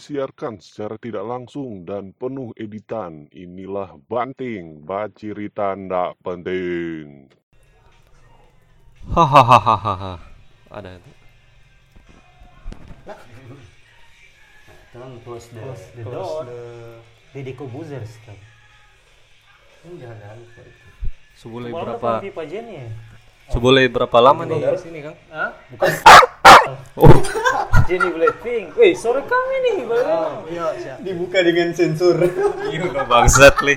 disiarkan secara tidak langsung dan penuh editan. Inilah Banting, bacirita ndak penting. Hahaha. Ada itu. Tolong close the, Close the close door. the Deddy Kobuzer kan. Ini jangan lupa itu. Seboleh Malam berapa? pipa? Seboleh berapa lama nih di sini, Kang? Hah? Bukan. Jenny Blackpink. Wih, sore kami nih. Bang. Iya, dibuka dengan sensor. Iya udah bangsat li.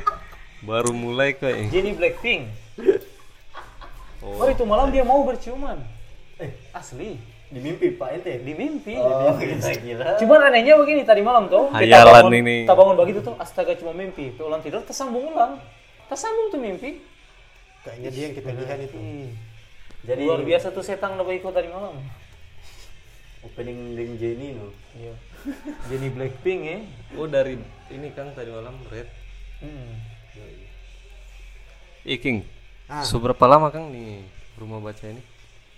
Baru mulai kok. eh. Jenny Blackpink. Oh. itu malam dia mau berciuman. Eh, asli. Di mimpi Pak ente. Di mimpi. Oh, kira. Cuman anehnya begini tadi malam tuh. kita Hayalan bangun- ini. Kita bangun begitu tuh, astaga cuma mimpi. Tuh ulang tidur, tersambung ulang. Tersambung tuh mimpi. Kayaknya dia yang kita lihat itu. Jadi Luar biasa tuh setan udah ikut tadi malam. opening dengan Jenny no. Iya. Jenny Blackpink ya. Oh dari ini Kang tadi malam Red. Hmm. Iking. Ah. Seberapa lama Kang nih rumah baca ini?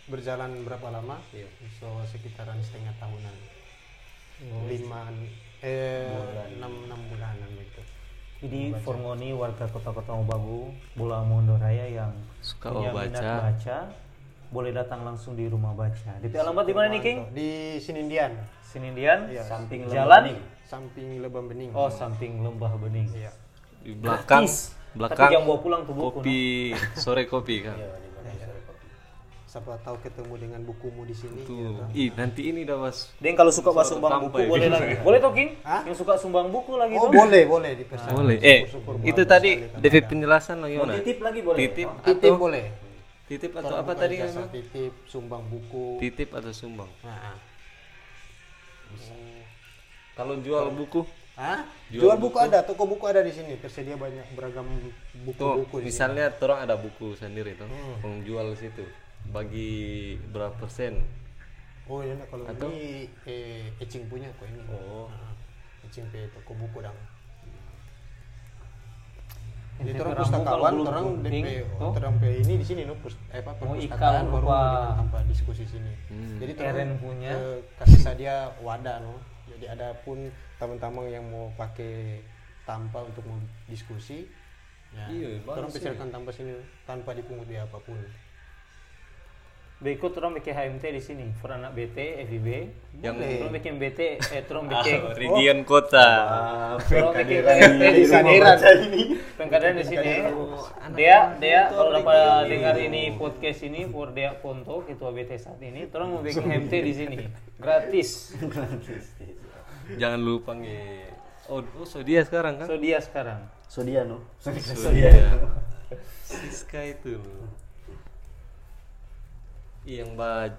Berjalan berapa lama? Iya. So sekitaran setengah tahunan. Lima eh enam enam bulanan gitu. Jadi Formoni warga kota-kota Mobagu, Bola Mondo Raya yang Suka punya baca. minat baca, boleh datang langsung di rumah baca. Di alamat di mana nih King? Di Sinindian, Senindian, Iya. samping jalan. samping Lebam Bening. Oh, samping lembah bening. Iya. Di belakang Gratis. belakang Tapi jangan bawa pulang tuh buku. kopi sore kopi Kang. Siapa tahu ketemu dengan bukumu di sini. Tuh. ya kan? Ih, nanti ini dah Mas. Deng kalau suka bawa sumbang buku boleh lagi. Boleh tuh King? Hah? Yang suka sumbang buku lagi Oh tuh. boleh boleh dipersilakan. Boleh. Eh, itu tadi kan DP ada. penjelasan lagi mana? Titip lagi boleh. Titip Titip atau boleh. Titip atau apa tadi jasa Kang? Titip, sumbang buku. Titip atau sumbang? Nah, Kalau jual buku Hah? Jual Jual, buku ada, toko buku ada di sini. Tersedia banyak beragam buku-buku misalnya orang ada buku sendiri tuh Hmm. penjual situ bagi berapa persen Oh nah, kalau Atau? ini eh, Ecing punya kok ini. Oh. Nah, Ecing pe toko buku dong. Jadi Ente orang pustakawan, orang penting, DP, tuh. orang pe ini di sini no, pust, eh, apa perpustakaan baru dengan tanpa diskusi sini. Hmm. Jadi orang punya. eh, kasih sadia wadah no. Jadi ada pun teman-teman yang mau pakai tanpa untuk mau diskusi, ya, Iya, orang persilakan tanpa sini tanpa dipungut biaya apa pun. Berikut orang bikin HMT di sini. For anak BT, FIB. Yang- orang bikin BT, eh orang bikin region kota orang bikin HMT di sini. Pengkaderan di sini. Dia, dia kalau dapat dengar ini podcast ini, for dia Ponto, ketua BT saat ini, orang mau bikin HMT di sini, gratis. jangan lupa nge oh, oh so dia sekarang kan So dia sekarang. Sodiano. Sodia. Siska itu loh. Iya, yang ba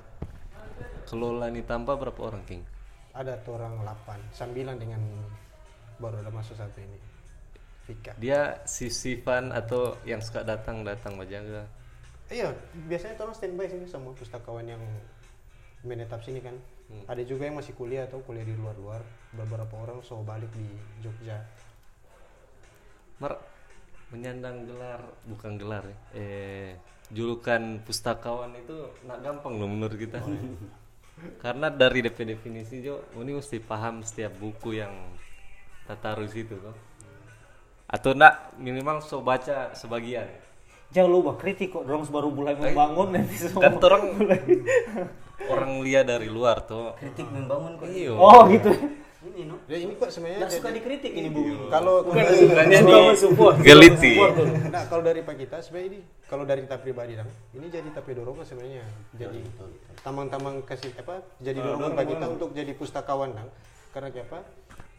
kelola nih tanpa berapa orang King Ada tuh orang 8, 9 dengan baru ada masuk satu ini. Vika. dia sisifan atau yang suka datang datang menjaga Iya, biasanya orang standby sini sama pustakawan yang menetap sini kan. Ada juga yang masih kuliah atau kuliah di luar-luar. Beberapa orang so balik di Jogja. Mar menyandang gelar bukan gelar ya eh julukan pustakawan itu nak gampang loh menurut kita. Karena dari DP definisi Jo ini mesti paham setiap buku yang kita taruh situ toh. Atau nak minimal so baca sebagian. Jangan lupa kritik kok, dorong baru mulai membangun nanti semua. kan orang orang lihat dari luar tuh Kritik membangun kok. iyo Oh gitu. Ini no. Ya, ini kok sebenarnya suka jadi- dikritik ini bu. kalau sebenarnya Suka di geliti. Nah, kalau dari Pak kita sebenarnya ini kalau dari kita pribadi dong ini jadi tapi dorongan sebenarnya. Jadi tamang-tamang kasih apa jadi dorongan bagi kita untuk jadi pustakawan dong karena apa?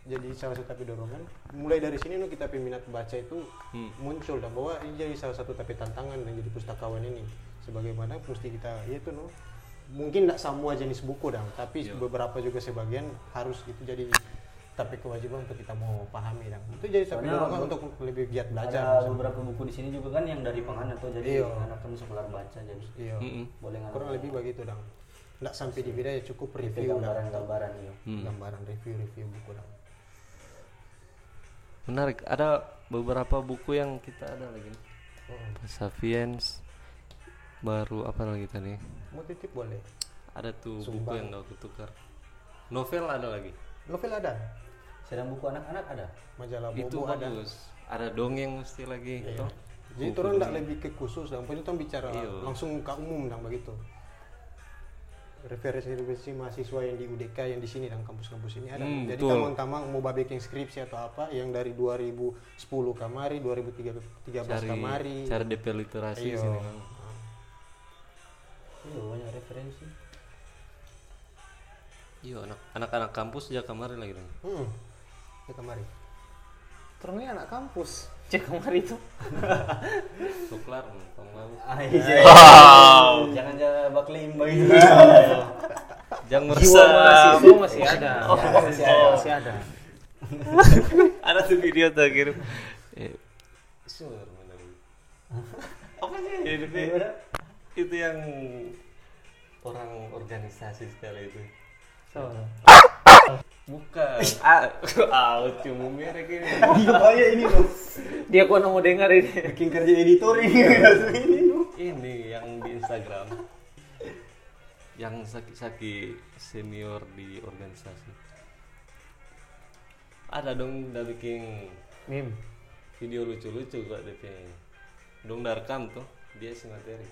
Jadi salah satu tapi dorongan mulai dari sini no kita peminat baca itu muncul dan bahwa ini jadi salah satu tapi tantangan dan jadi pustakawan ini. Sebagaimana mesti kita ya itu no mungkin tidak semua jenis buku dong tapi beberapa juga sebagian harus itu jadi tapi kewajiban untuk kita mau pahami dong itu jadi tapi dorongan untuk lebih giat belajar ada beberapa buku di sini juga kan yang dari penghana tuh jadi Iya. anak kamu sekolah baca jadi Iya. Mm-mm. boleh nggak Kurang lebih begitu dong. Nggak sampai di beda ya cukup review dong. gambaran-gambaran ya Hmm. Gambaran review-review buku dong. menarik ada beberapa buku yang kita ada lagi nih. Oh, Sapiens baru apa lagi tadi mau titip boleh. ada tuh buku Sumbang. yang gak aku tukar novel ada lagi Novel ada. Sedang buku anak-anak ada. majalah itu bobo ada bagus ada dongeng mesti lagi Iya. toh. jadi orang tidak lebih ke khusus dan orang bicara Iya. langsung ke umum dan begitu referensi-referensi mahasiswa yang di UDK yang di sini dan kampus-kampus ini ada Hmm, jadi tamang-tamang mau babeking skripsi atau apa yang dari 2010 kamari 2013 cari kamari cari DP literasi di Iya. sini kan Iya, banyak referensi. iya anak anak-anak kampus aja kemarin lagi dong hmm. ya kamari Terus anak kampus. Cek kemarin itu. Tahun lalu Ah, iya. Jangan jangan baklim begitu. jangan Jiwa merasa mahasiswa masih ada. masih ada. Masih ada. ada tuh video tuh kirim eh, sure, bener. apa sih itu yang orang organisasi sekali itu. So, bukan. Ah ah cuma merek ini Iya, bahaya ini loh. dia kok mau dengar ini. Bikin kerja editor ini. ini yang di Instagram. Yang saki-saki senior di organisasi. Ada dong udah bikin Mim. video lucu-lucu kok DP dong darkam tuh dia isi materi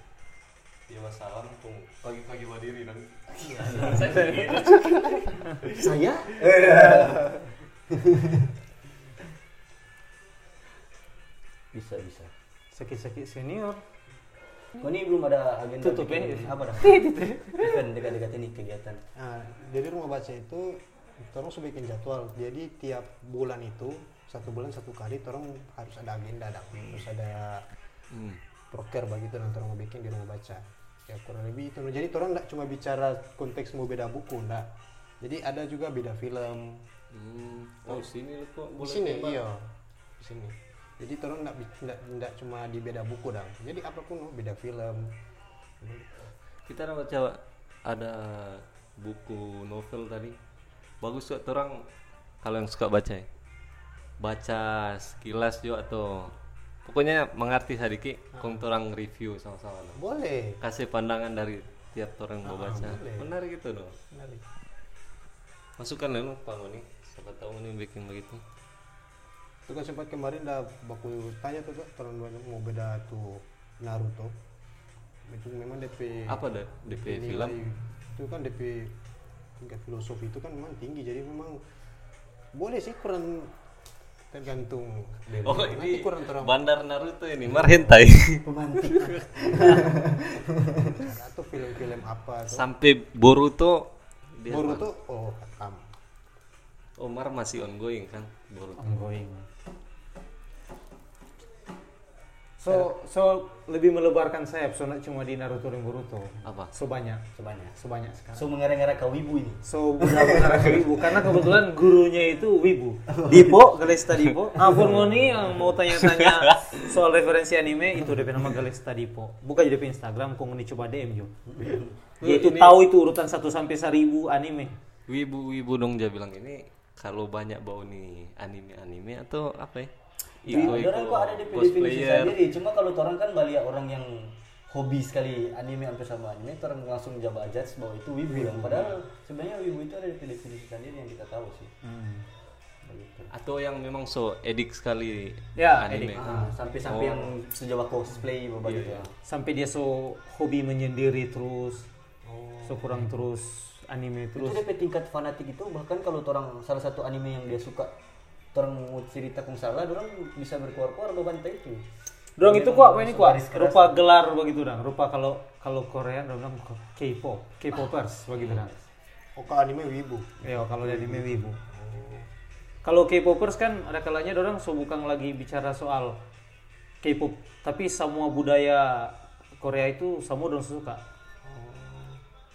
dia masalah pun pagi-pagi berdiri dan saya bisa bisa. Sakit-sakit senior. Oh, ini belum ada agenda Tutup bikin ya. apa dah? Event dekat-dekat ini kegiatan. Nah, jadi rumah baca itu orang sudah bikin jadwal. Jadi tiap bulan itu satu bulan satu kali orang harus ada agenda, ada harus ada hmm. proker begitu nanti orang mau bikin di rumah baca. Ya kurang lebih itu. Jadi orang tidak cuma bicara konteks mau beda buku, enggak. Jadi ada juga beda film. Hmm. oh sini lu kok Di boleh sini tembak? iya. Di sini. Jadi orang tidak tidak tidak cuma di beda buku dong. Jadi apa pun oh, beda film. kita ada baca ada buku novel tadi bagus tuh orang kalau yang suka baca ya baca sekilas juga atau pokoknya mengerti sedikit kong orang review sama-sama no. Boleh. kasih pandangan dari tiap orang mau baca boleh. benar gitu dong Menarik. masukkan dulu pak Ngoni siapa tahu ini bikin begitu Itu kan sempat kemarin dah baku tanya tuh Kak, orang banyak mau beda tuh Naruto. Itu memang DP apa dah DP film nilai- Itu kan DP tingkat filosofi itu kan memang tinggi jadi memang boleh sih kurang tergantung dari oh ini kurang terang bandar Naruto ini marhentai Pemantik. atau film-film apa tuh. sampai Boruto Boruto oh hatam Omar masih ongoing kan Boruto Ongoing. So, so lebih melebarkan sayap, so not cuma di Naruto dan Boruto. apa So banyak, Sebanyak. sebanyak sekali. So mengarang-ngarang ke wibu ini. So benar-benar ke wibu karena kebetulan gurunya itu wibu. Dipo, Galesta Dipo. Ampun Ngoni yang mau tanya-tanya soal referensi anime itu DP nama Galesta Dipo. Buka di DP Instagram, kau Ngoni coba DM jo. Dia itu Ini- tahu itu urutan 1 sampai 1000 anime. wibu-wibu dong dia bilang ini kalau banyak bau nih anime-anime atau apa ya? Wibu Iko-iko orang kok ada definisi definisi sendiri. Cuma kalau orang kan balik orang yang hobi sekali anime sampai sama anime, orang langsung jawab aja bahwa itu wibu. Yang padahal sebenarnya wibu itu ada definisi sendiri yang kita tahu sih. Begitu. Atau yang memang so edik sekali Ya, anime. edik. Ah, sampai-sampai Oh. yang sejauh cosplay Iya, begitu. iya. Sampai dia so hobi menyendiri terus. So kurang terus anime Itu terus. DP tingkat fanatik itu bahkan kalau orang salah satu anime yang dia suka orang mau cerita kung salah, orang bisa berkuar-kuar bebantai itu. Dorang itu kuat apa ini kuat? Rupa gelar begitu dong. Rupa kalau kalau Korea dorang bilang K-pop, K-popers begitu dong. oh kalau anime wibu Ya kalau anime wibu. Kalau K-popers kan ada kalanya dorang so bukan lagi bicara soal K-pop, tapi semua budaya Korea itu semua dorang suka.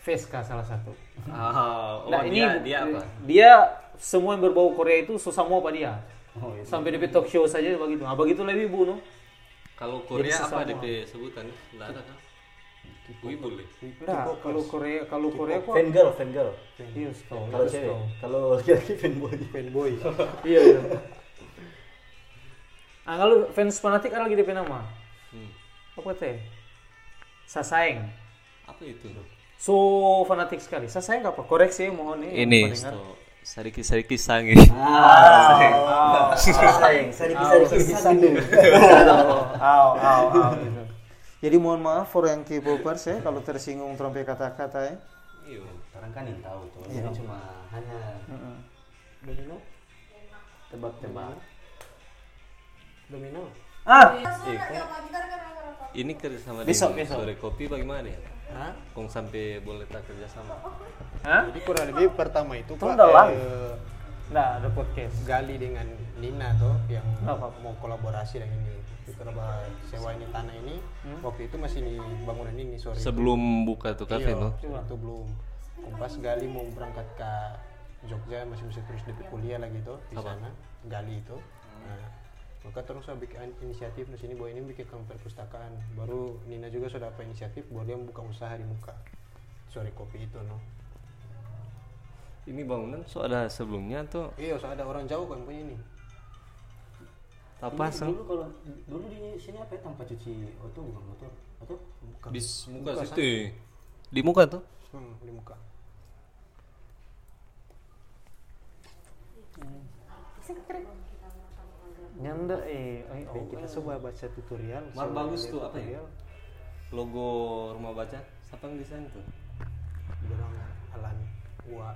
Veska salah satu. Ah, oh, Nah, dia, ini dia apa? Dia semua yang berbau Korea itu so semua apa dia. Oh, iya. Sampai di talk show saja begitu. Ah begitu lebih bu no. Kalau Korea Jadi apa. DP sebutan? Enggak ada kan? Wibu le. Nah, kalau Korea kalau Korea kok Fangirl, fangirl. Iya, setahu. Kalau Iya, cewek, kalau laki-laki fanboy. fanboy Iya, iya. Ah, kalau fans fanatik ada lagi DP nama. Hmm. Apa teh? Sasaeng. Apa itu? So fanatik sekali. Sasaeng apa? Koreksi mohon nih. Ini pendengar. So, sedikit sedikit sange Ah, sandu. Aw, aw, aw gitu. Jadi mohon maaf for yang K-popers ya kalau tersinggung trompet kata-kata ya. Iya. Orang kan yang tahu tuh. Ini cuma hanya Domino, tebak-tebak. domino. Ah, ini kerjasama Besok, dengan besok. sore kopi bagaimana ya Hah? kong sampai boleh tak kerjasama Jadi kurang lebih pertama itu Tuh Pak, eh, Nah, ada podcast. Gali dengan Nina tuh yang Apa? mau kolaborasi dengan ini. Kita coba sewa ini tanah ini. Waktu itu masih di bangunan ini sore. itu. sebelum buka tuh kafe Iya, no Itu belum. Kompas Gali mau berangkat ke Jogja masih mesti terus DP kuliah lagi tuh di Apa? sana. Gali itu. Nah, maka terus saya bikin inisiatif di sini bahwa ini bikin kamar perpustakaan. Baru Nina juga sudah apa inisiatif bahwa dia buka usaha di muka sore kopi itu no. Ini bangunan so ada sebelumnya tuh Iya, so ada orang jauh kan punya ini. apa sang Dulu kalau dulu di sini apa ya tanpa cuci auto bukan motor atau di muka Muka situ ya. di muka tuh Hmm, di muka. Nyanda eh, eh Oke, kita coba baca tutorial. Mar bagus tuh apa ya logo rumah baca siapa yang desain tuh Dorang Alan Wa.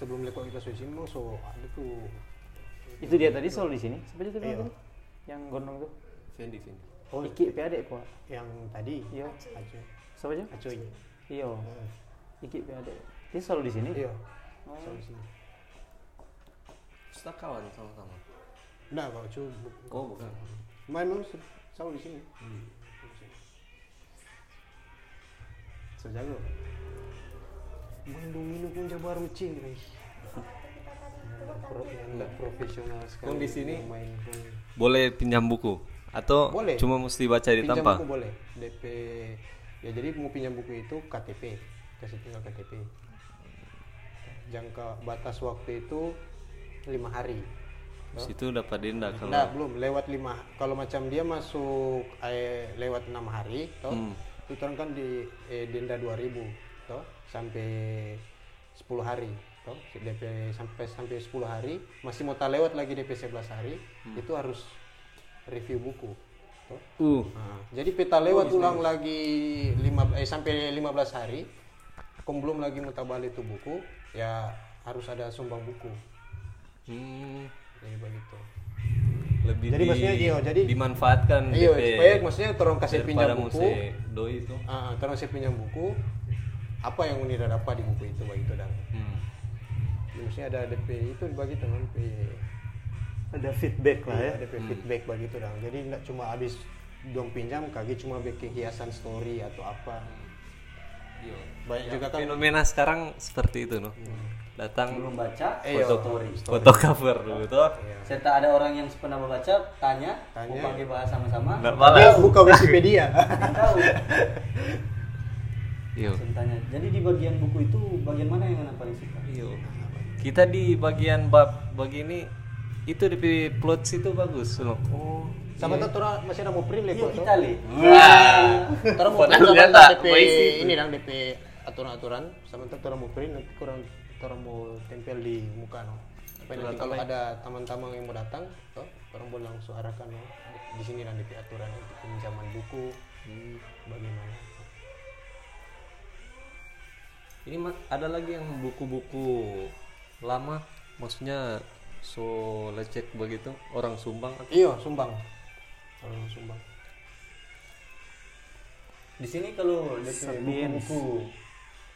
Sebelum lekok kita sudah sini, so ada tuh itu dia tadi selalu di sini. Siapa dia tadi? Iya. tadi? Yang gondong tuh. Fendi Fendi Oh, Iki PAD kok. yang tadi. Iya. Acoy. Siapa aja? Acoy. Iya. Iki PAD. Dia selalu di sini. Iya. Oh. So, di sini. pustakawan sama-sama Nah, kalau cu, oh bukan main lu selalu di sini. So jago. Domino pun baru cing guys. Nggak profesional sekali. Di sini? main boleh pinjam buku atau Boleh. cuma mesti baca di pinjam tanpa buku boleh DP ya jadi mau pinjam buku itu KTP kasih tinggal KTP jangka batas waktu itu lima hari situ dapat denda kalau nah belum lewat lima kalau macam dia masuk eh, lewat enam hari toh Hmm. itu kan di eh, denda 2000 toh sampai 10 hari toh DP sampai sampai 10 hari masih mau tak lewat lagi DP 11 hari itu harus review buku toh uh Nah, jadi peta lewat ulang lagi lima, eh, sampai 15 hari, kom belum lagi mutabal itu buku, ya harus ada sumbang buku. hmm, Jadi begitu. lebih Jadi di- maksudnya iya, jadi- dimanfaatkan Iya, DP supaya maksudnya tolong kasih pinjam buku. doi itu Ah, tolong saya pinjam buku. Apa yang Uni dapat di buku itu begitu dan. hmm. Ya, maksudnya ada DP itu bagi teman DP ada feedback lah ya. Iya, DP feedback begitu dan. Jadi nggak cuma habis dong pinjam, kaki cuma bikin hiasan story atau apa. Iya. Banyak juga kan fenomena sekarang seperti itu no datang belum baca Iya. foto story. foto cover dulu tuh Serta ada orang yang pernah membaca tanya, Tanya. mau pakai bahas sama-sama. buka Wikipedia. Nggak tahu. iya tanya. Jadi di bagian buku itu bagian mana yang anda paling suka? iya kita di bagian bab begini itu di plot situ bagus no. oh Sama tuh orang masih ada mau print Iya kita li. Orang mau print sama DP ini dong DP aturan-aturan sama tuh orang mau print nanti kurang orang mau tempel di muka no. Nanti kalau ada teman-teman yang mau datang, toh orang boleh langsung arahkan no. Di sini DP aturan untuk pinjaman buku, bagaimana. Ini ada lagi yang buku-buku lama maksudnya so lecek begitu orang sumbang atau Iya, sumbang. Orang sumbang. Di sini kalau buku-buku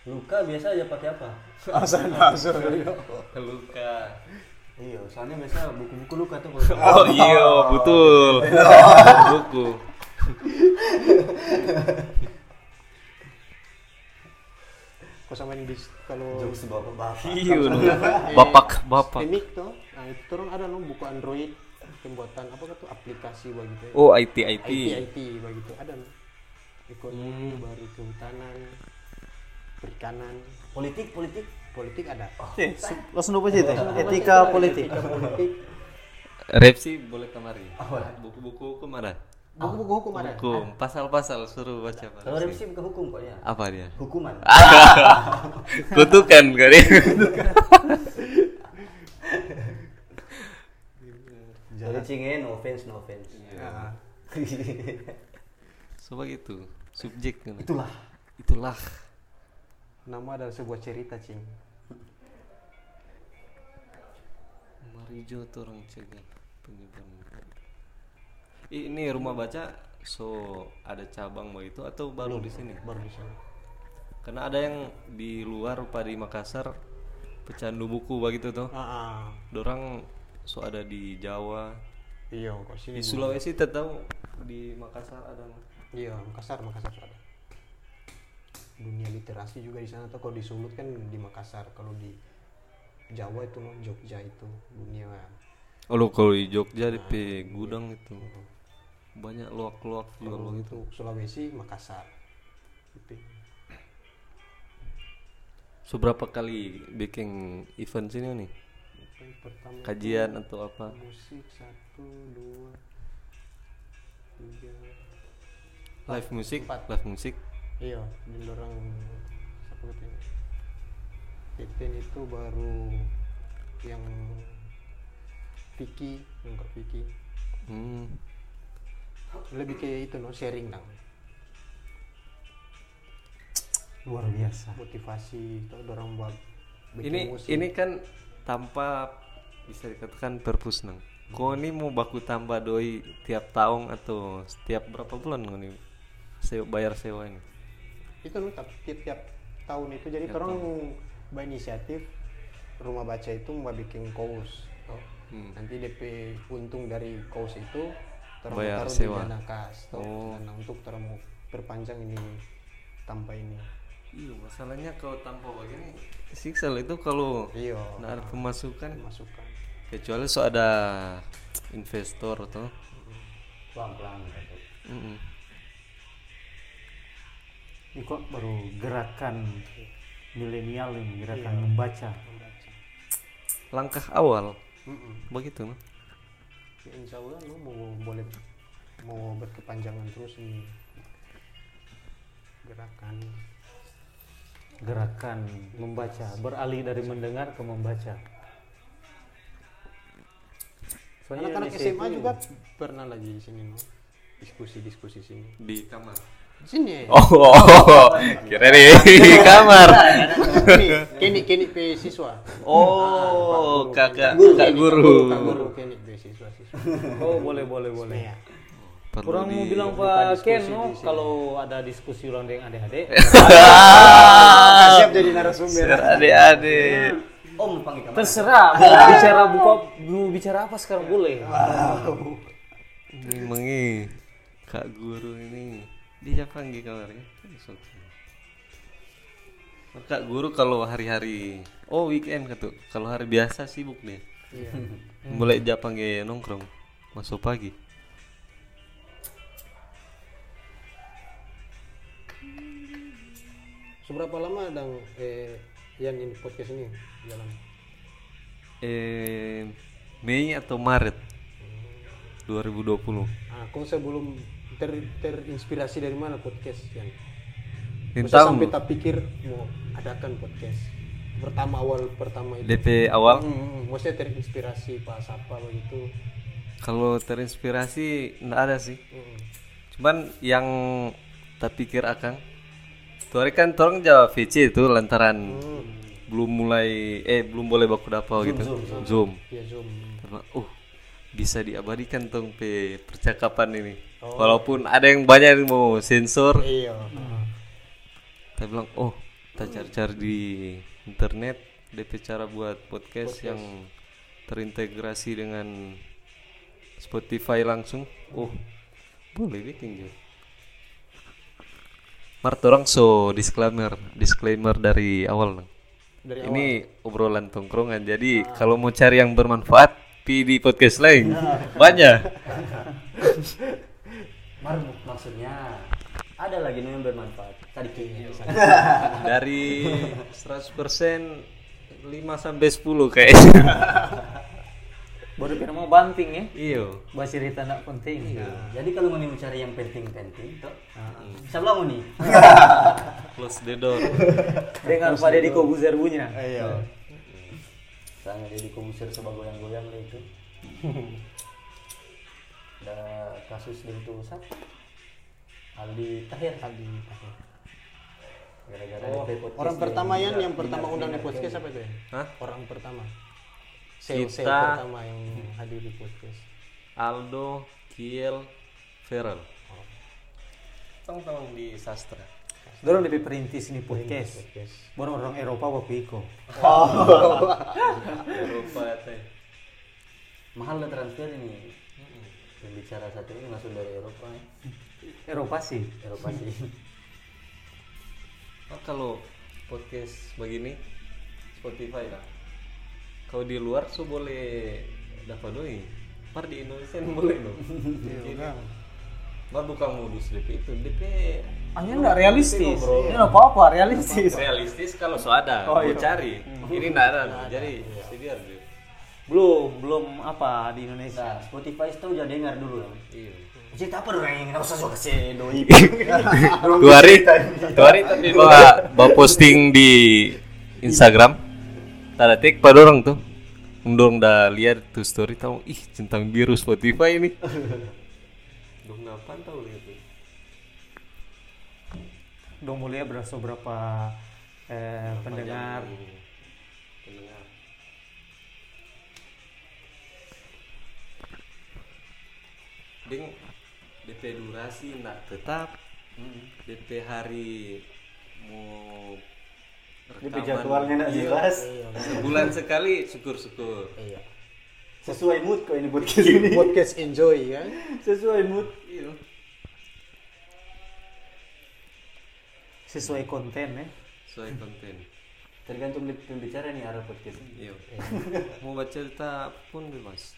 luka biasa aja pakai apa? Asal asal. luka Iya, soalnya biasa buku-buku luka tuh kalau oh iya betul buku Kau sama yang di kalau jokes bapak-bapak. iya no. bapak. Bapak Remik tuh, nah itu orang ada no buku Android pembuatan apa tuh aplikasi begitu. oh IT IT, IT IT begitu ada no. ekonomi baru kehutanan perikanan. Politik, politik. politik ada. Eh, su- langsung lupa sih teh. Etika politik. etika politik. Repsi boleh kemari. Buku-buku hukum ada buku-buku hukum ada. Hukum pasal-pasal suruh baca pasal. kalau revisi buku hukum kok ya apa dia? Hukuman. Kutukan kali jadi cingin, eh, no offense no offense. Ya. sebab itu subjek kan itulah. Itulah. Nama adalah sebuah cerita cing. Marijo orang cegah penyebaran ini rumah baca so ada cabang begitu atau baru di sini? baru di sini Karena ada yang di luar rupa di Makassar pecandu buku begitu tuh. ah, ah. Dorang so ada di Jawa, iya kok sini di Sulawesi tahu di Makassar ada. iya Makassar Makassar ada dunia literasi juga di sana tuh kalau di Sulut kan di Makassar kalau di Jawa itu Jogja itu dunia Oh lo kalau di Jogja di P gudang itu banyak luak-luak kalau begitu. untuk Sulawesi Makassar gitu Seberapa kali bikin event sini nih? Pertama Kajian atau apa? musik satu dua tiga Live musik, Empat. live musik. iya dan orang siapa katanya Pippen itu baru yang Vicky enggak Vicky Hmm. Lebih kayak itu no sharing dong luar biasa motivasi itu orang buat bikin Ini musik. ini kan tanpa bisa dikatakan perpus nang. Kau ini mau baku tambah doi tiap tahun atau setiap berapa bulan kau ini sewa, bayar sewa ini? itu no tapi tiap-tiap tahun itu jadi orang berinisiatif rumah baca itu mau bikin kaos toh. Hmm. nanti DP untung dari kaos itu terus Bayar taruh sewa. di dana kas. Oh. dana untuk terus mau perpanjang ini tanpa ini Iya masalahnya kalau tanpa begini siksa itu kalau iya nggak ada pemasukan masukan kecuali so ada investor tuh. Pelan-pelan. gitu. Mm-mm. ini kok baru gerakan milenial ini gerakan membaca Langkah awal Mm-mm. begitu no? Ya, insya Allah no, mau boleh mau berkepanjangan terus ini gerakan. Gerakan membaca beralih dari mendengar ke membaca. Soalnya anak-anak SMA itu- juga pernah lagi di sini no? Diskusi-diskusi sini. Di kamar. Sini Oh, kira di kamar. kini kini kini beasiswa Oh, kakak kak guru. Kak guru kini beasiswa siswa Oh boleh boleh boleh. Perlu Kurang mau bilang Pak diskusi Ken no, kalau ada diskusi ulang dengan adik-adik. Ah, siap jadi narasumber Adik-adik. Om panggil kamar. Terserah mau bicara buka mau bicara apa sekarang boleh. Ini mengi kak guru ini panggil kamarnya. Sok. Kak guru kalau hari-hari oh weekend kata kalau hari biasa sibuk nih. Iya. Mulai panggil nongkrong masuk pagi. seberapa lama dang eh yang ini podcast ini jalan Eh Mei atau Maret 2020. ah kau sebelum ter, terinspirasi dari mana podcast yang tahu sampai tak pikir mau adakan podcast pertama awal pertama itu DP awal Hmm, hmm, maksudnya terinspirasi pas apa begitu kalau terinspirasi enggak ada sih. Hmm. Cuman yang tak pikir akan tuh hari kan orang Jawa VC itu lantaran belum mulai eh belum boleh baku dapau gitu. Zoom. ya zoom Karena uh bisa diabadikan tong pe percakapan ini. Walaupun ada yang banyak yang mau sensor, iya. Kita bilang oh kita cari-cari di internet DP cara buat podcast, yang terintegrasi dengan Spotify langsung. Oh boleh bikin juga Mart orang so disclaimer disclaimer dari awal dari ini obrolan tongkrongan jadi kalau mau cari yang bermanfaat pi di podcast lain. Banyak Mar maksudnya ada lagi yang bermanfaat. Tadi kayaknya. dari 100% 5 sampai 10 kayaknya Baru kira mau banting ya. iyo Bahas cerita tidak penting. Jadi kalau mau nih cari yang penting-penting, toh. Siapa mau nih? close the door Dengar Pak Deddy Kobuzer bunyinya. iya Sangat jadi komuser sebagai goyang-goyang itu. ada kasus itu siapa Aldi Tahir Aldi Tahir. gara-gara Oh, Orang pertama yang yang pertama dengar- undang di dengar podcast Kelly. apa itu ya? Hah? Orang pertama. Sales Kita- pertama yang hadir di podcast. Aldo Kiel Feral tong-tong di sastra Dorong lebih perintis ini podcast. Baru orang Eropa waktu Iko. Eropa teh mahal lah transfer ini pembicara satu ini langsung dari Eropa Eropa sih. Eropa sih Oh, kalau podcast begini Spotify lah. Kalau di luar so boleh dapat doi. Par di Indonesia boleh dong. Iya. Mar bukan modus DP itu DP Hanya enggak realistis. Ini enggak apa-apa, realistis. realistis kalau so ada Oh, iya. cari. Ini enggak ada. Jadi biar dia. Belum, belum apa di Indonesia. nah Spotify itu udah dengar dulu lah Iya. cerita apa dong yang nggak usah suka kasih doi Dua hari, dua hari tadi bawa, bawa posting di Instagram. Tanda tik pada orang tuh. Dong dah lihat tuh story tahu ih centang biru Spotify ini. Dong ngapain tahu lihat tuh. Dong mau lihat berapa berapa eh, pendengar. Pendengar. Ding DP durasi nak tetap. DP hari mau DP rekaman. jadwalnya nggak Iya. jelas Sebulan sekali syukur-syukur. Iya. sesuai mood kok ini podcast ini Podcast enjoy kan. sesuai mood Iya. Sesuai konten ya. Sesuai konten. tergantung pembicara nih arah podcast ini Iya. Mau baca cerita pun bebas.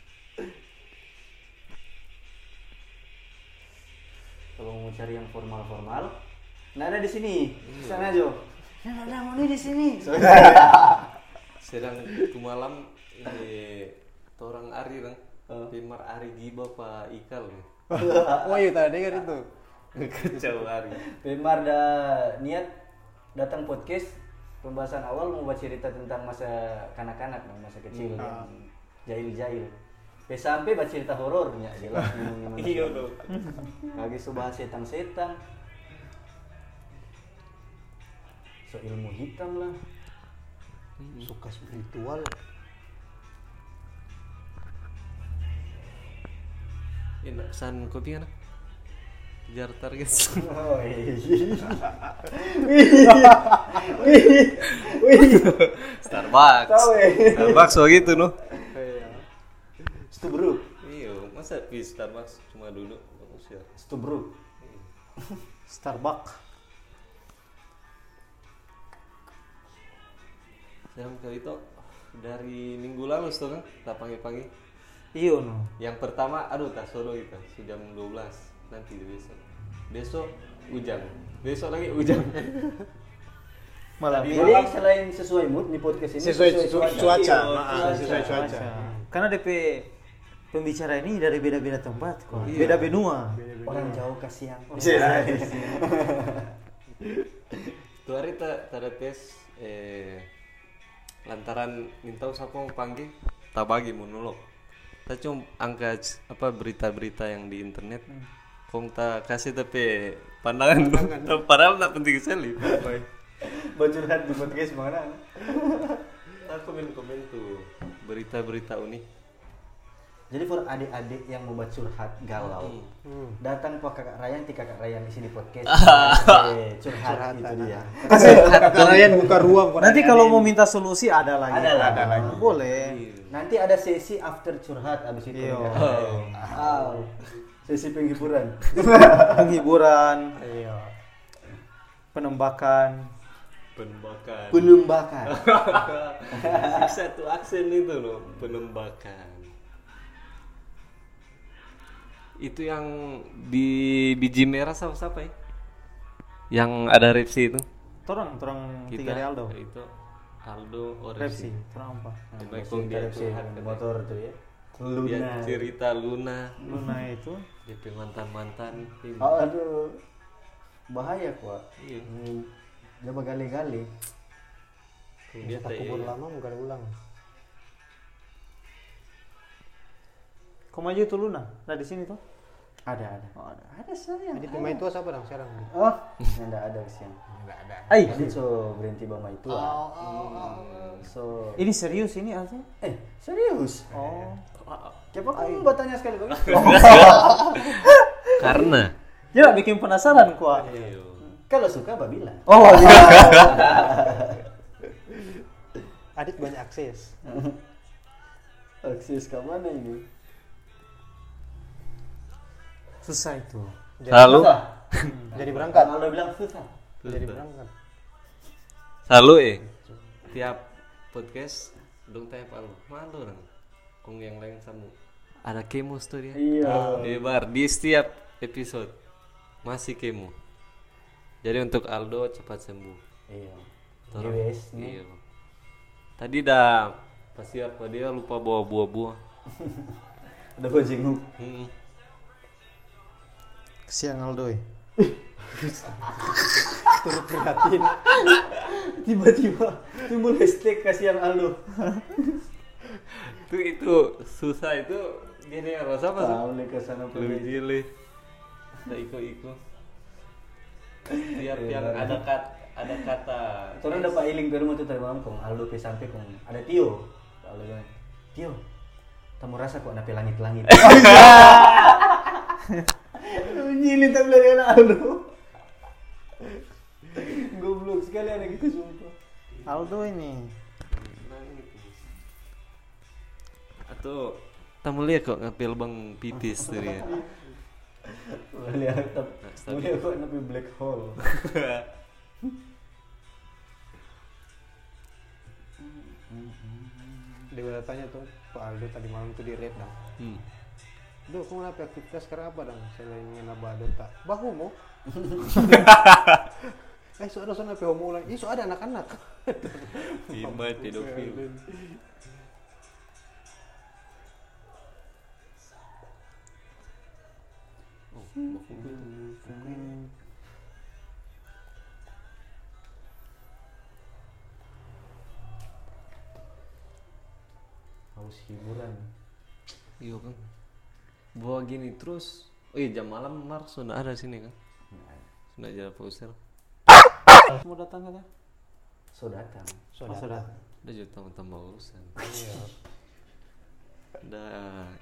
Kalau mau cari yang formal-formal nggak ada di sini sana aja nggak ada mau nih di sini Sedang itu malam ini orang Ari dong. Pimar Ari Giba Pak Ikal nih. Oh iya tadi dengar itu. Kacau Ari. Pemar da niat datang podcast pembahasan awal mau buat cerita tentang masa kanak-kanak masa kecil yang jahil-jahil Sampai sampai baca cerita horornya jelas. Iya dong. Lagi so bahas setan-setan. So ilmu hitam lah. Suka spiritual. Enak san kopi kan? Kejar target. Oh iya. Starbucks. Ya. Starbucks begitu noh. Stu bro. Iya, masa di Starbucks cuma duduk bagus ya. Stu bro. Starbucks. Yang kali itu dari minggu lalu tuh kan, tak pagi-pagi. Iya no. Yang pertama, aduh tak solo itu, jam 12 nanti besok. Besok hujan, besok lagi hujan. Malam Jadi selain sesuai mood di podcast ini Sesuai cu- cuaca. Iya, sesuai cuaca. Karena DP pembicara ini dari beda-beda tempat kok. Iya. Beda benua. Orang jauh kasihan. Itu hari tak ada tes eh, lantaran minta siapa mau panggil tak bagi monolog. Tak cuma angkat apa berita-berita yang di internet. Kong tak kasih tapi pandangan, padahal tak penting sekali. Bacurhat di podcast mana? Tak komen-komen tuh berita-berita unik. Jadi for adik-adik yang mau buat curhat galau, datang ke kakak Ryan, ti kakak Ryan isi di podcast. Eh, curhat itu dia. Kalian buka ruang Nanti kalau mau minta solusi ada lagi. Ada lah. Ada lagi. Boleh. Nanti ada sesi after curhat abis itu. Iya. Wow. Sesi penghiburan. Penghiburan, Iya. penembakan. Penembakan. Penembakan. Satu aksen itu loh, penembakan. Itu yang di biji merah sama siapa ya? Yang ada repsi itu. Torang, torang tiga di Aldo. Itu Aldo oh Repsi, repsi. torang apa? Kong dia katanya. motor tuh ya. Dia Luna. cerita Luna, Luna itu DP mantan-mantan. ini. Oh, aduh. Bahaya kuat. Iya. Hmm. Dia bergali-gali. Dia Tak kubur lama bukan ulang. Kau maju tuh Luna, nah di sini tuh. Ada, ada. Oh, ada. Ada serius. Jadi pemain tua siapa dong sekarang? Oh, enggak ada kesian. Enggak ada. Ai, so berhenti bama itu. Oh, So ini serius ini Aldo? eh serius. Oh. Siapa kamu bertanya sekali begitu? Karena Ya bikin penasaran kuah. Kalau suka apa bilang? Oh iya. Adit banyak akses. Akses ke mana ini? Susah itu. selalu Jadi berangkat. Kalau bilang susah. Jadi berangkat. selalu eh tiap podcast dong tanya Pak lu malu orang kong yang lain sama ada kemo tuh dia Iya. Debar di setiap episode masih kemo jadi untuk Aldo cepat sembuh Iya. Tolong. GWS iya tadi dah pasti apa dia lupa bawa buah-buah Ada gua jenguk. Hmm. Kesian Aldo. eh. Turut prihatin. Tiba-tiba timbul hashtag kasihan Aldo. itu itu susah itu gini rasa apa Tahu nih ke sana lebih jeli ada iko-iko tiap yang ada kat ada kata Orang dapat iling ke rumah tuh tadi malam kong Aldo sampai kong ada Tio. Aldo Tio, kamu rasa kok nape langit-langit. Nyilin tak bilang anak Aldo. Goblok sekali anak itu sumpah. Aldo ini. atau tamu lihat kok ngapel bang pipis tuh dia Lihat tap, stabil. mulia kok nape black hole. Dia udah tanya tuh Pak Aldo tadi malam tuh di red dong. hmm. Duh, kamu kenapa aktivitas sekarang apa dong? Selain ngenaba dota. Bahu mo? eh, so ada so nape homo lagi. Ih, so ada anak-anak. Timba pedofil Haus hiburan. iya kan bawa gini terus oh iya jam malam mar sudah ada sini kan sudah jalan poster Mau datang kata? So datang. So ada. sudah. udah juga tambah tambah urusan udah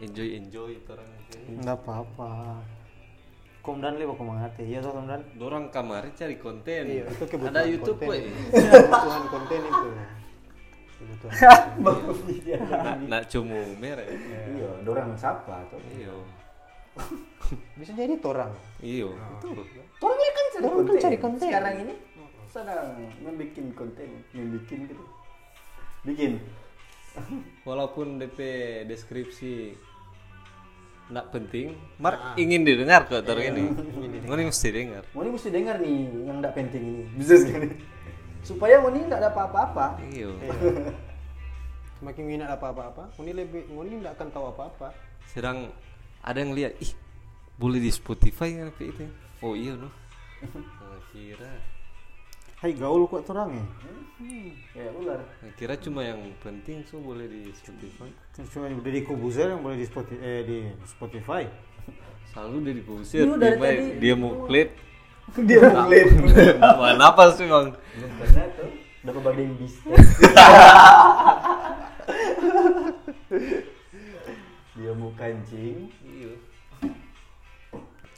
enjoy enjoy itu orang sini Enggak apa-apa. Komdan lihat kok mengate. Iya toh Komdan. dorang kamar cari konten Iya, itu kebutuhan ada YouTube konten. weh Kebutuhan konten itu. Kebutuhan. nak nak cuma merek Iya, dorang siapa tuh? iya Bisa jadi torang. iya Orang ini kan cari Orang kan konten. cari konten. Sekarang ini sedang membuat konten, membuat gitu. Bikin. walaupun DP deskripsi nggak penting Mar ingin didengar kok terus ini ini mesti dengar Moni mesti dengar nih yang tidak penting ini. Bisa sekali. Supaya Moni tidak ada apa-apa. iya Semakin minat apa-apa, Ngoni lebih Ngoni tidak akan tahu apa-apa. sedang ada yang lihat ih boleh di Spotify kan itu oh iya loh Nah, kira Hai gaul kok terang ya. Ya ular. nah, kira cuma yang penting so boleh di Spotify Cuma Deddy Kobuzer yang boleh di Spotify, eh, di Spotify. selalu dia Lu dari dia, tadi- dia mau klip Dia mau lihat. mana apa sih bang pernah tuh. Dapat bagian bis. Dia mau kancing. iya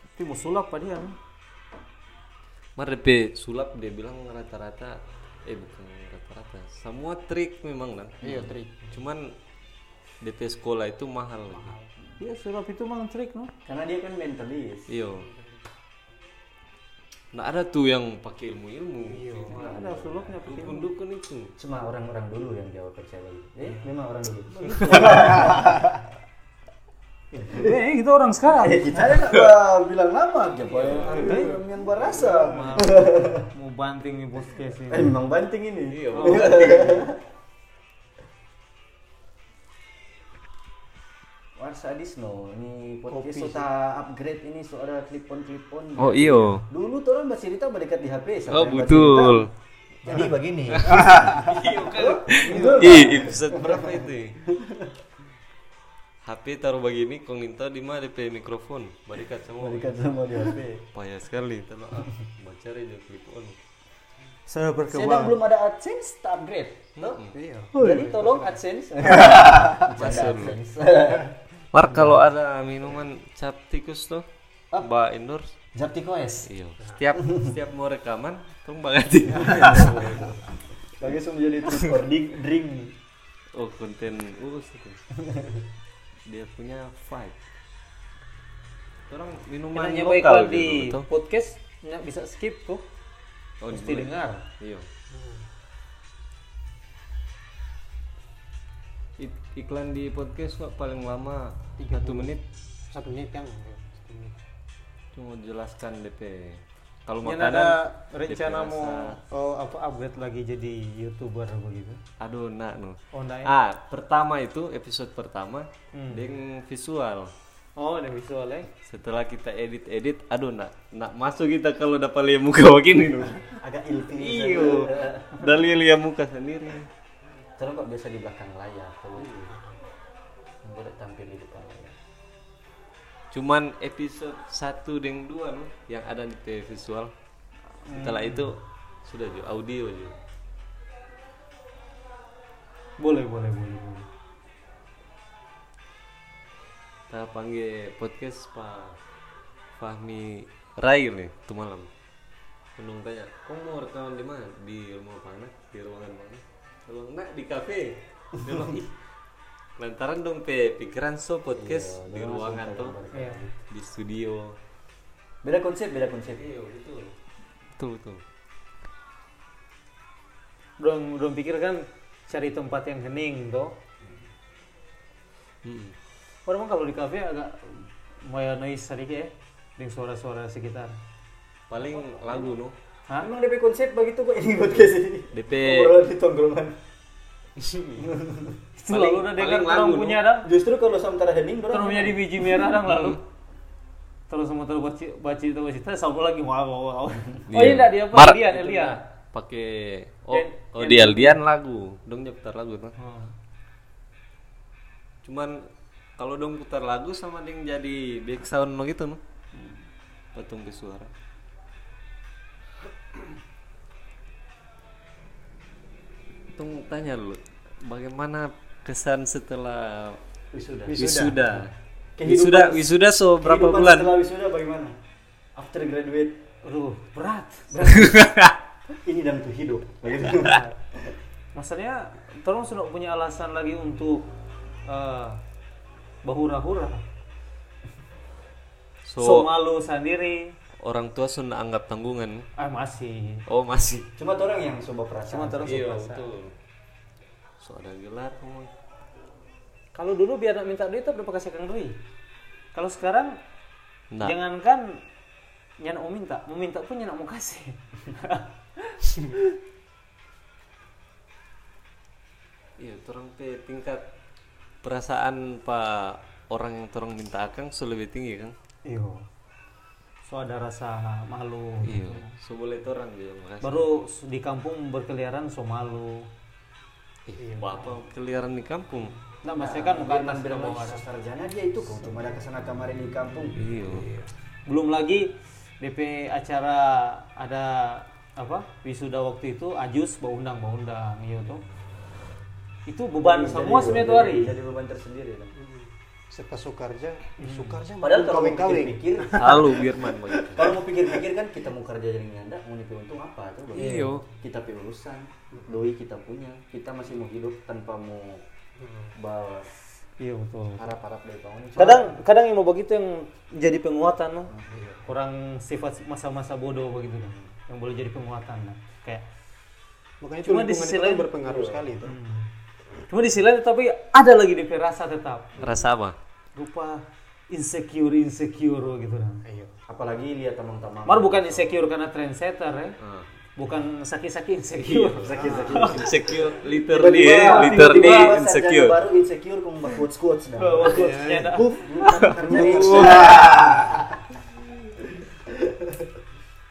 Tapi mau sulap pak dia. Mar DP sulap dia bilang rata-rata eh bukan rata-rata semua trik memang kan Iya, trik. cuman DP sekolah itu mahal lagi Iya sulap itu mang trik no. Karena dia kan mentalis. iyo nggak ada tuh yang pakai ilmu-ilmu Nggak ada sulapnya pakai. dukun-dukun itu Cuma orang-orang dulu yang jawab percaya. Eh, memang orang dulu. Eh kita orang sekarang. Eh, kita nggak bilang lama, siapa yang yang, yang berasa. Mau banting nih podcast Eh, ini. memang banting ini. iya Warsa Disno, ini podcast Kopi sudah upgrade ini so ada clip on clip on. oh iyo Dulu tuh orang bercerita berdekat di HP. oh betul Jadi begini. ih episode berapa itu ya? HP taruh begini kong minta di mana DP mikrofon balikat semua Balikan semua di HP. payah sekali tolong ah, baca aja clip on Sudah Sedang berkembang. belum ada AdSense, tak upgrade. Toh? Iya. Jadi tolong AdSense. Masuk. AdSense. Mar kalau ada minuman cap tikus tuh mbak endorse Japtikoes. iya setiap setiap mau rekaman tolong banget Bagi semua jadi terus drink, drink. oh konten urus itu dia punya vibe orang minuman lokal gitu, di betul? podcast nggak bisa skip tuh. oh, Mesti dengar. iya iklan di podcast kok paling lama satu menit Satu menit kan. Cuma jelaskan DP kalau makanan ada rencana mau oh, apa upgrade lagi jadi youtuber begitu? aduh nak no Oh ya? ah pertama itu episode pertama dengan visual Oh, ada visual ya. setelah kita edit edit aduh nak nak masuk kita kalau dapat lihat muka begini no. Agak ilfil. iyo dari lihat muka sendiri Terus kok biasa di belakang layar. Kalau boleh tampil di depan layar. cuman episode 1 dan 2 no, yang ada di TV visual setelah itu sudah juga audio aja Boleh, boleh, boleh, boleh. kita panggil podcast Pak Fahmi Rai nih tuh malam Menung tanya, kau mau rekaman di mana? Di rumah mana? Di ruangan mana? Kalau nak di kafe. "Ih, Lantaran dong pe pikiran so podcast di ruangan tuh Iya. di studio. Beda konsep, beda konsep. Iya betul. Betul betul. Belum belum pikir kan cari tempat yang hening toh. Hmm. Orang kalau di kafe agak mau noise sedikit ya dengan suara-suara sekitar. Paling lagu no. Hah? Emang DP konsep begitu kok ini podcast ini. DP Obrolan di tongkrongan. Itu lalu udah dengar lagu, orang punya dah. Justru kalau sementara hening dorang punya di biji merah dah lalu. Terus sama terus baca baca itu baca itu satu lagi wow wow wow. Oh iya enggak dia apa? Mar- Elian Elian. pakai oh oh yang- di Aldian lagu dong dia putar lagu tuh Oh. cuman kalau dong putar lagu sama ding jadi back sound no gitu no patung ke suara Tung tanya lu bagaimana kesan setelah wisuda. wisuda Kehidupan- wisuda wisuda so berapa bulan Setelah wisuda bagaimana? After graduate. Aduh, berat. Ini dan tuh hidup. Maksudnya, tolong sudah punya alasan lagi untuk eh, bahura-hura. so, So, malu sendiri. Orang tua sudah anggap tanggungan Ah masih. oh masih Cuma orang yang coba perasaan. Cuma terus iya merasa. betul so ada gelar kamu Kalau dulu biar nak minta duit udah kasih kang duit. Kalau sekarang Nah. jangankan nyak mau minta, mau minta pun nyak mau kasih. Iya, orang pe tingkat perasaan pak orang yang orang minta akang so lebih tinggi kan? Iya. So ada rasa malu. Iya, so boleh orang juga makasih. Baru di kampung berkeliaran so malu. Ih, bapak keliaran di kampung. Nah, maksudnya kan bukan mau bilang ada. sarjana dia itu kok cuma ada ke sana kemarin di kampung. Iya. Belum lagi DP acara ada apa wisuda waktu itu ajus bau undang bau undang iya tuh itu beban semua sebenarnya tuh hari Jadi beban tersendiri. lah. Serta Sukarja, Sukarja Padahal kalau mau pikir-pikir, Selalu Birman kalau mau pikir-pikir kan kita mau kerja jadi nganda, mau nipu untung apa tuh? bagi- Iyo. Kita punya urusan, doi kita punya, kita masih mau hidup tanpa mau bawa iya betul harap-harap dari kawan. kadang kadang yang mau begitu yang jadi penguatan no. orang sifat masa-masa bodoh begitu no. yang boleh jadi penguatan no. kayak Makanya itu Cuma di sisi itu lain- berpengaruh sekali itu. cuma di sisi lain tapi ada lagi DP rasa tetap Rasa apa? Rupa insecure insecure gitu no. Ayo. Apalagi lihat teman-teman. Mar bukan insecure karena trendsetter ya Ah. bukan sakit-sakit insecure sakit-sakit. Insecure, literally, Tiba-tiba- literally tiba-tiba insecure. baru insecure kamu buat quotes quotes dah. Huf, kerjain.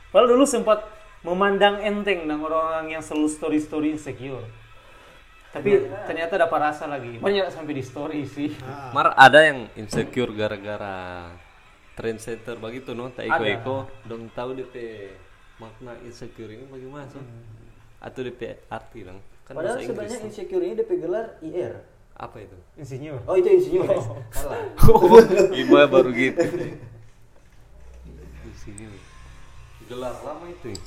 Padahal dulu sempat memandang enteng dengan orang-orang yang selalu story-story insecure. Tapi ternyata dapat rasa lagi. Banyak sampai di story sih. Mar ada yang insecure gara-gara trendsetter begitu no, tak iko-iko dong tahu DP makna insecure ini bagaimana so? Atau DP arti dong? Kan Padahal bahasa Inggris. sebenarnya insecure ini DP gelar IR. Apa itu? Insinyur. Oh itu insinyur. Salah. Oh, Ima baru gitu. Di sini nih. Gelar lama itu. ya?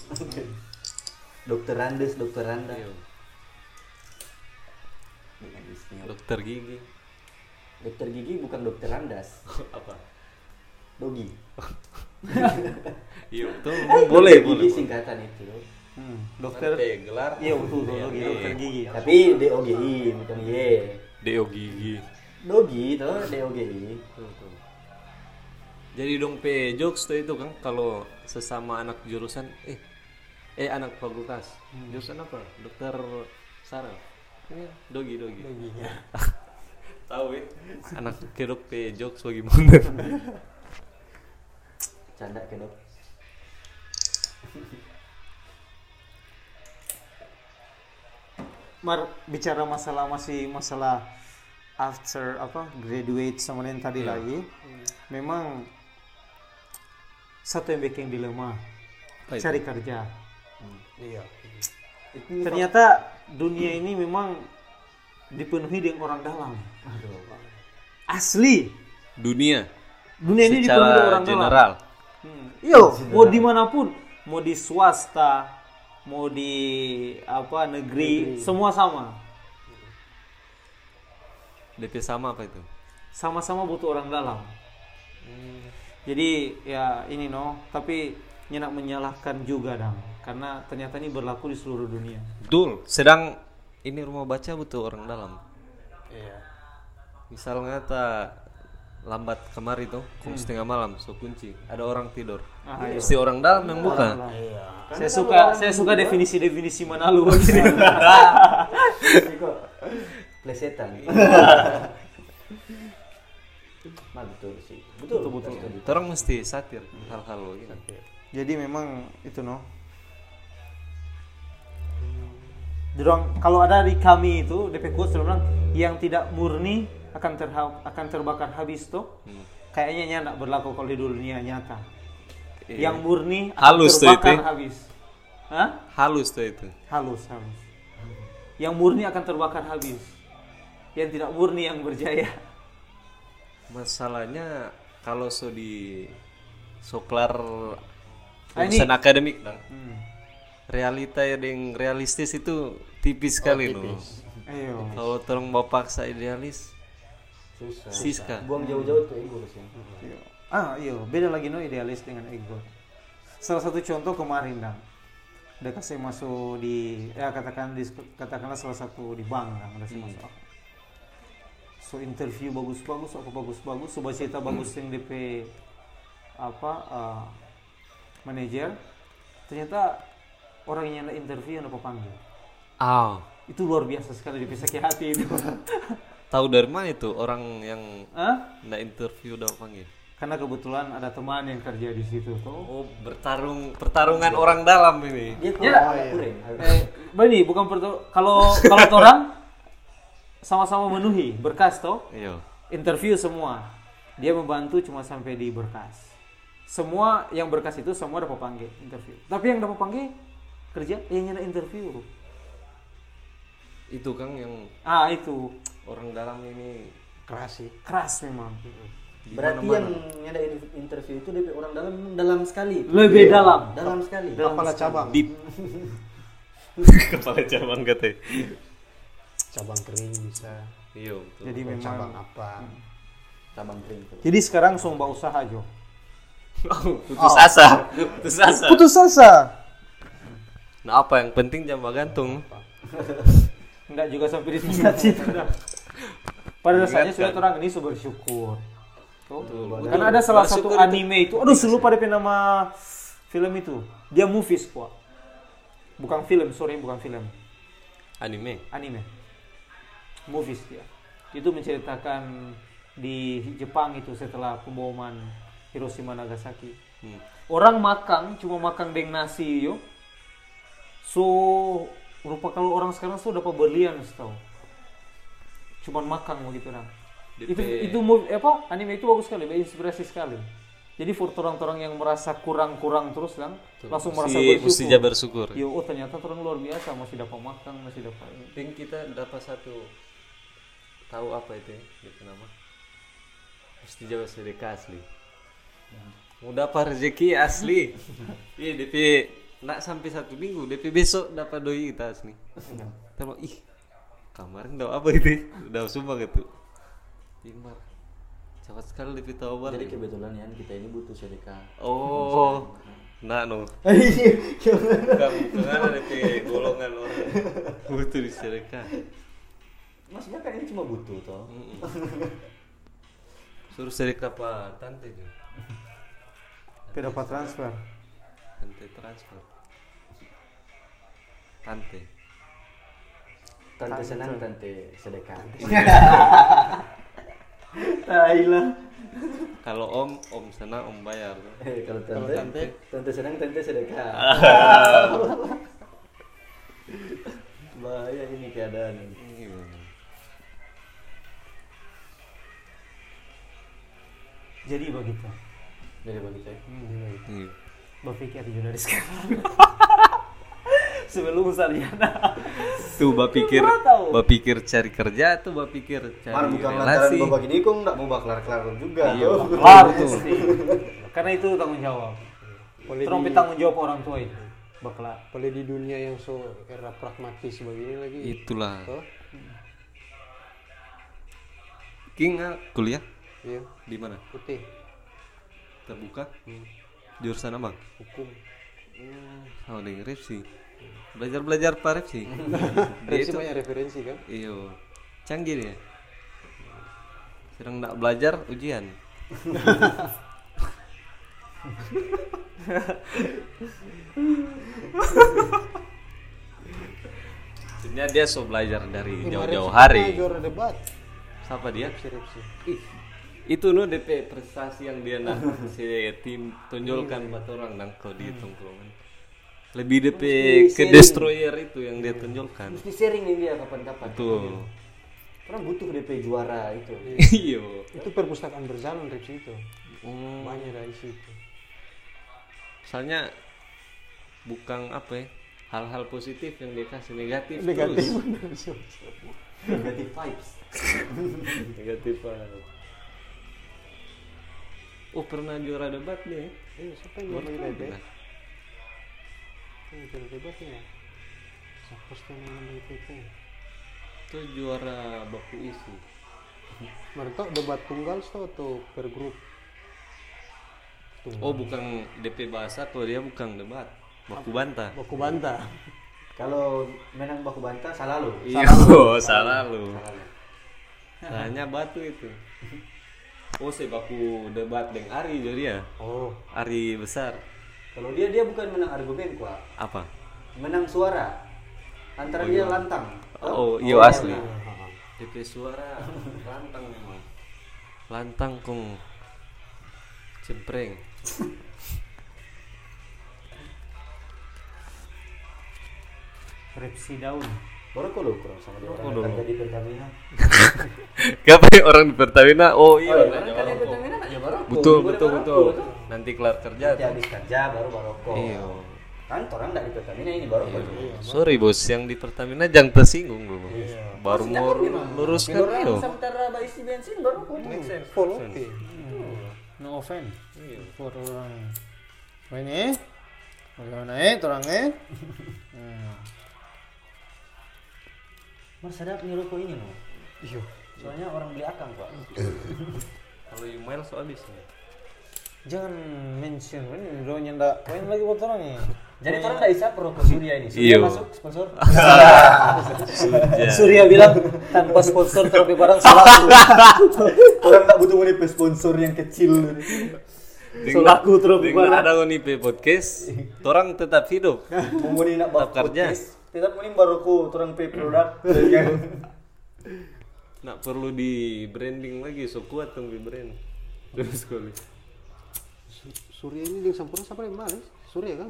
Dokter Randes, Dokter Randa. Iya. Dengan insinyur. Dokter gigi. Dokter gigi bukan dokter Randas. Apa? Dogi. Iya betul. boleh, Dokter boleh. Gigi singkatan itu. Hmm, Dokter gelar. iya betul tuh dokter, Iya, dokter gigi Tapi DOGI bukan Y. Dogi tuh DOGI. Betul, betul. Jadi dong pe jokes tuh itu kan kalau sesama anak jurusan eh eh anak fakultas jurusan apa dokter saraf Dogi dogi. Tahu ya anak kedok pe jokes bagaimana Canda ke dok. Mar bicara masalah masih masalah after apa graduate sama yang tadi lagi memang satu yang bikin dilema itu? cari kerja. Iya. ternyata dunia ini memang dipenuhi dengan orang dalam. Asli. Dunia. Dunia ini dipenuhi dengan secara orang dalam. general. Hmm. Yo, mau di mana pun, mau di swasta, mau di apa negeri, semua sama. DP sama apa itu? Sama-sama butuh orang dalam. Jadi ya ini no, tapi nyenak menyalahkan juga dong, karena ternyata ini berlaku di seluruh dunia. Betul sedang ini rumah baca butuh orang dalam Iya. misalnya ta lambat kemari tuh kum setengah malam so kunci ada orang tidur Ah, iya. si orang dalam yang buka Saya suka saya suka definisi-definisi Manalu begini. Plesetan. Nah, betul sih. Betul, betul. betul. orang mesti satir hal-hal begini Jadi memang itu no. Dorong kalau ada di kami itu DP quotes bilang yang tidak murni akan terha- akan terbakar habis tuh. Kayaknya nya enggak berlaku kalau di dunia nyata. Yang murni akan Halus tuh terbakar itu. habis. Hah? halus tuh itu Halus, halus. Yang murni akan terbakar habis. Yang tidak murni yang berjaya. masalahnya kalau so di soklar Ah, ini- akademik dong Hmm. Realita yang realistis itu tipis sekali loh Ayo. kalau tolong bawa paksa idealis Susah. siska Buang jauh-jauh tuh ego sih. Iya. Ah, iya, beda lagi no idealis dengan ego. Salah satu contoh kemarin dang. Udah kasih masuk di ya katakan di katakanlah salah satu di bank dang, udah saya masuk. So interview bagus-bagus, apa bagus-bagus, coba cerita bagus yang DP apa eh, manajer. Ternyata orang yang interview yang panggil. ah Itu luar biasa sekali DP sakit hati itu. tahu dari mana itu orang yang Hah? nggak interview udah panggil Karena kebetulan ada teman yang kerja di situ tuh. oh bertarung pertarungan orang dalam ini Dia Ya. kurang. Eh, Bani, bukan pertu kalau kalau orang sama-sama memenuhi berkas toh, iya interview semua. Dia membantu cuma sampai di berkas. Semua yang berkas itu semua dapat panggil interview. Tapi yang dapat panggil kerja yang nyana interview. itu kan yang Ah, itu orang dalam ini Keras sih. keras memang. di Berarti mana-mana. yang ada interview itu DP orang dalam dalam sekali. Lebih dalam. Dalam sekali. Kepala cabang. deep kepala cabang katanya Cabang kering bisa. iya betul Jadi Cabang memang apa? Cabang kering tuh. Jadi sekarang sumba usaha Jo. putus asa putus asa Putus asa. Nah apa yang penting jambak gantung Enggak juga sampai di tingkat situ. Pada dasarnya sudah orang ini sudah bersyukur. Tuh. Betul. Karena ada salah satu anime itu. Aduh, saya lupa DP nama film itu. Dia movies kok. Bukan film, sorry, bukan film. anime Anime. Movies dia. Itu menceritakan di Jepang itu setelah pemboman Hiroshima Nagasaki. Hmm. Orang makan cuma makan dengan nasi yo. So rupa kalau orang sekarang sudah dapat berlian setahu. cuman makan mau gitu nah DP. itu itu movie apa anime itu bagus sekali inspirasi sekali jadi for orang-orang yang merasa kurang-kurang terus kan langsung merasa Mesti, mesti bersyukur dia bersyukur. Yo, oh ternyata orang luar biasa masih dapat makan masih dapat. Ting kita dapat satu tahu apa itu ya? Gitu nama. Mesti jawa sedekah asli. Mau dapat rezeki asli. Iya DP nak sampai satu minggu DP besok dapat doi kita asli. Terus ih kemarin udah apa itu? Udah sumpah gitu. Imar. Cepat sekali DP tahu banget. Jadi kebetulan ya kita ini butuh sedekah. Oh, nah no. Iya, Kamu ke mana DP golongan orang butuh disedekah. Maksudnya kan ini cuma butuh toh. Suruh sedekah apa tante nih? Tidak dapat transfer. Tante transfer. Tante. Tante senang tante sedekah. Thailand. Kalau om, om sana om bayar. Eh, kalau tante, tante, tante senang tante sedekah. Bahaya ini keadaan. Jadi begitu Jadi bagi saya. Iya. Berpikir juga dari sekarang sebelum sarjana Tuh bapikir, bapikir cari kerja tuh bapikir cari Mar bukan relasi. bapak gini kok nggak mau baklar kelar juga. Iya, kelar pasti karena itu tanggung jawab di, tanggung jawab orang tua itu bakal boleh di dunia yang so era pragmatis begini lagi. Itulah. Toh? King ah, kuliah Iya, di mana? putih, Terbuka. Jurusan apa? hukum. Oh, dengan Repsi. Belajar belajar Pak Repsi. Itu banyak referensi kan? iyo canggih dia. Sedang nak belajar ujian. Sebenarnya dia so belajar dari jauh-jauh hari. Siapa dia? Repsi. Ih, itu no DP prestasi yang dia nak si tim tonjolkan buat orang nang kau di tongkrongan. Lebih DP ke destroyer itu yang dia tonjolkan. Mesti sharing nih dia kapan-kapan. Betul. Orang butuh DP juara itu. Iyo. Itu perpustakaan berjalan Repsi itu. Hmm, Banyak dari situ. Soalnya bukan apa ya hal-hal positif yang dia kasih negatif, Negatif. terus. Negative vibes. negatif banget. Oh pernah juara debat nih? Eh, siapa yang tahu debat? Eh, juara debat ya. Siapa sih yang debat ya? Itu juara baku isi. Mereka debat tunggal tau atau per grup? Oh bukan DP bahasa kalau dia bukan debat baku bantah. Baku bantah. Kalau menang baku bantah salah lu. Iya, oh, salah lu. Hanya batu itu. Oh, saya baku debat dengan Ari jadi ya. Oh, Ari besar. Kalau dia dia bukan menang argumen kuat, Apa? menang suara. Antara dia lantang. Oh, iya asli. DP suara lantang memang. Lantang kong cempreng. Repsi daun Baru kok lu kurang sama dia orang kerja di Pertamina. Siapa ya orang di Pertamina? Oh iya. Orang kan di Pertamina ya baru. Betul betul betul. Nanti kelar kerja. Nanti habis kerja baru baroko. Iya. Kan orang nggak di Pertamina ini baru kok. Sorry bos, yang di Pertamina jangan tersinggung dulu. Baru mau luruskan Orang itu. sementara isi bensin baru kok. full oke. no offense for orang ini bagaimana eh orang eh Mas sadap nih rokok ini loh. Iya. Soalnya orang beli akang pak. Kalau email so habis nih. jangan mention ini lo nyanda main lagi buat orang ya Jadi orang nggak bisa rokok Surya ini. Surya Iya. masuk sponsor. Surya bilang tanpa sponsor tapi barang salah orang nggak butuh money sponsor yang kecil. selaku terus Dengan ada ngonipe podcast, orang tetap hidup. Mau nak podcast. Tetap money baroko orang pay produk. Nak perlu di branding lagi, so kuat tuh di brand. Terus kali. Surya ini dengan Sampurna siapa yang malis? Surya kan?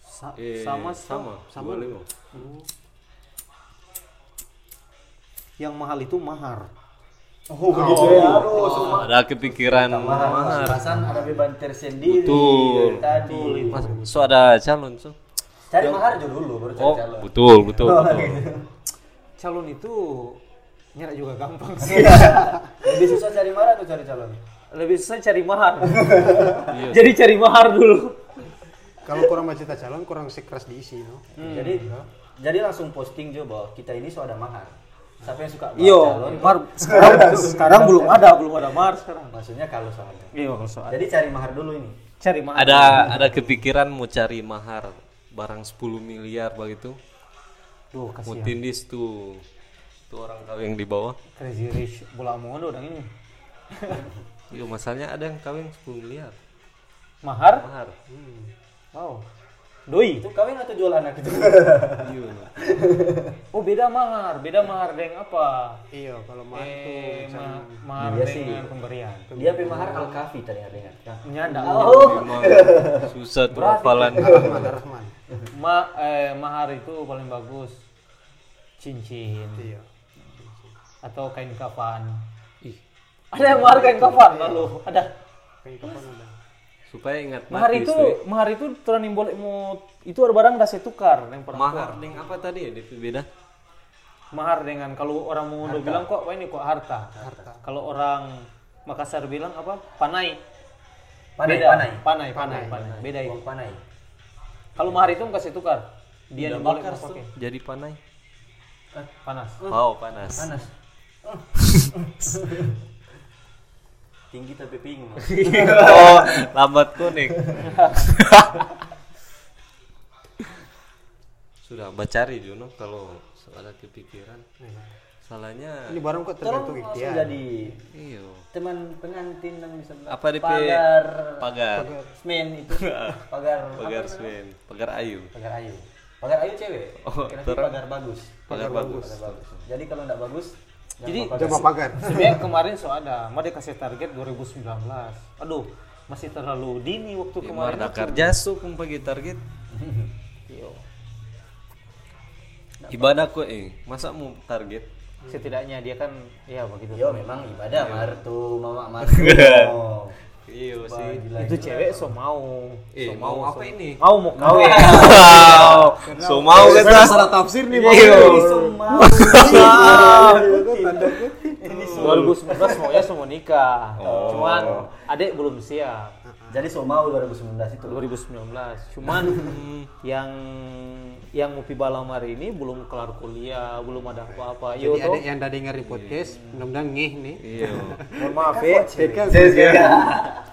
Sa- Eh, sama sama, sama. lima. yang mahal itu mahar. Oh, begitu ya. Aduh, semua ada kepikiran mahar. mahar Mas ada beban tersendiri Betul. dari tadi. Mas, so ada calon so Cari mahar aja dulu baru cari oh calon. betul betul betul Calon itu nyara juga gampang sih. Lebih susah cari mahar atau cari calon? Lebih susah cari mahar. Iya. Jadi cari mahar dulu. Kalau kurang macet calon, kurang sekeras diisi, no? Jadi jadi langsung posting juga bahwa kita ini so ada mahar. Siapa yang suka calon? mahar sekarang sekarang belum ada, belum ada mahar sekarang. Maksudnya kalau soalnya. Iya, kalau soal. Jadi cari mahar dulu ini. Cari mahar. ada ada kepikiran mau cari mahar barang 10 miliar begitu Duh, kasihan. tindis tuh tuh orang kawin di bawah Crazy Rich bola mondo udah ini. iya masalahnya ada yang kawin 10 miliar Mahar? mahar Wow. Doi. Itu kawin atau jual anak itu? iya Oh, beda mahar. Beda mahar dengan apa? Iya, kalau mahal itu Eh, ma mahar Dia sih. dengan pemberian. Dia pe mahar al kafi tadi kan? Nyanda. memang susah tuh hafalan Rahman, Rahman. Ma eh, mahar itu paling bagus cincin Iya. atau kain kafan. Ih, Ada yang mahar kain kafan lalu ada. Kayak kapan ada? supaya ingat Mahar itu Sri. mahar itu terang boleh mau itu ada barang dah saya tukar yang perempuan. mahar dengan apa tadi ya beda Mahar dengan kalau orang Mongondo bilang kok wah ini kok harta. Kalau orang Makassar bilang apa? Panai. Panai, Beda. panai. Panai, panai, panai. Beda itu. Panai. Kalau mahar itu kasih tukar. Dia Udah boleh bakar mau tuh pakai. jadi panai Panas. oh panas Panas. Tinggi tapi pingin. oh lambat kuning sudah bacari Juno kalau ada kepikiran salahnya Ini barang kok tergantung ikhtiar. jadi iyo teman pengantin yang bisa bilang, Apa DP? pagar pagar semen itu pagar pagar? Sven pagar ayu pagar ayu pagar ayu cewek Oh, Kenapa terang. pagar bagus pagar bagus pagar bagus jadi kalau enggak bagus Jadi Coba pagar. Sebenarnya kemarin so ada, mau dia kasih target 2019. Aduh, masih terlalu dini waktu kemarin. Marda aku. kerja su pagi target Yo. ibadah kok eh masa mau target Setidaknya dia kan ya begitu. Yo memang ibadah martu mama martu. Iya sih. gila. itu cewek so mau. eh so mau apa so- ini? Mau mau kawin. wow. So mau kita Salah tafsir nih, Iya. semua 2019 maunya semua nikah. Cuman adik belum siap. jadi so mau 2019 itu 2019. Cuman yang yang Mupi Balamar ini belum kelar kuliah, belum ada apa-apa. Yo Jadi toh. ada yang ada dengar di podcast, mudah-mudahan ngeh nih. iya Mohon maaf ya.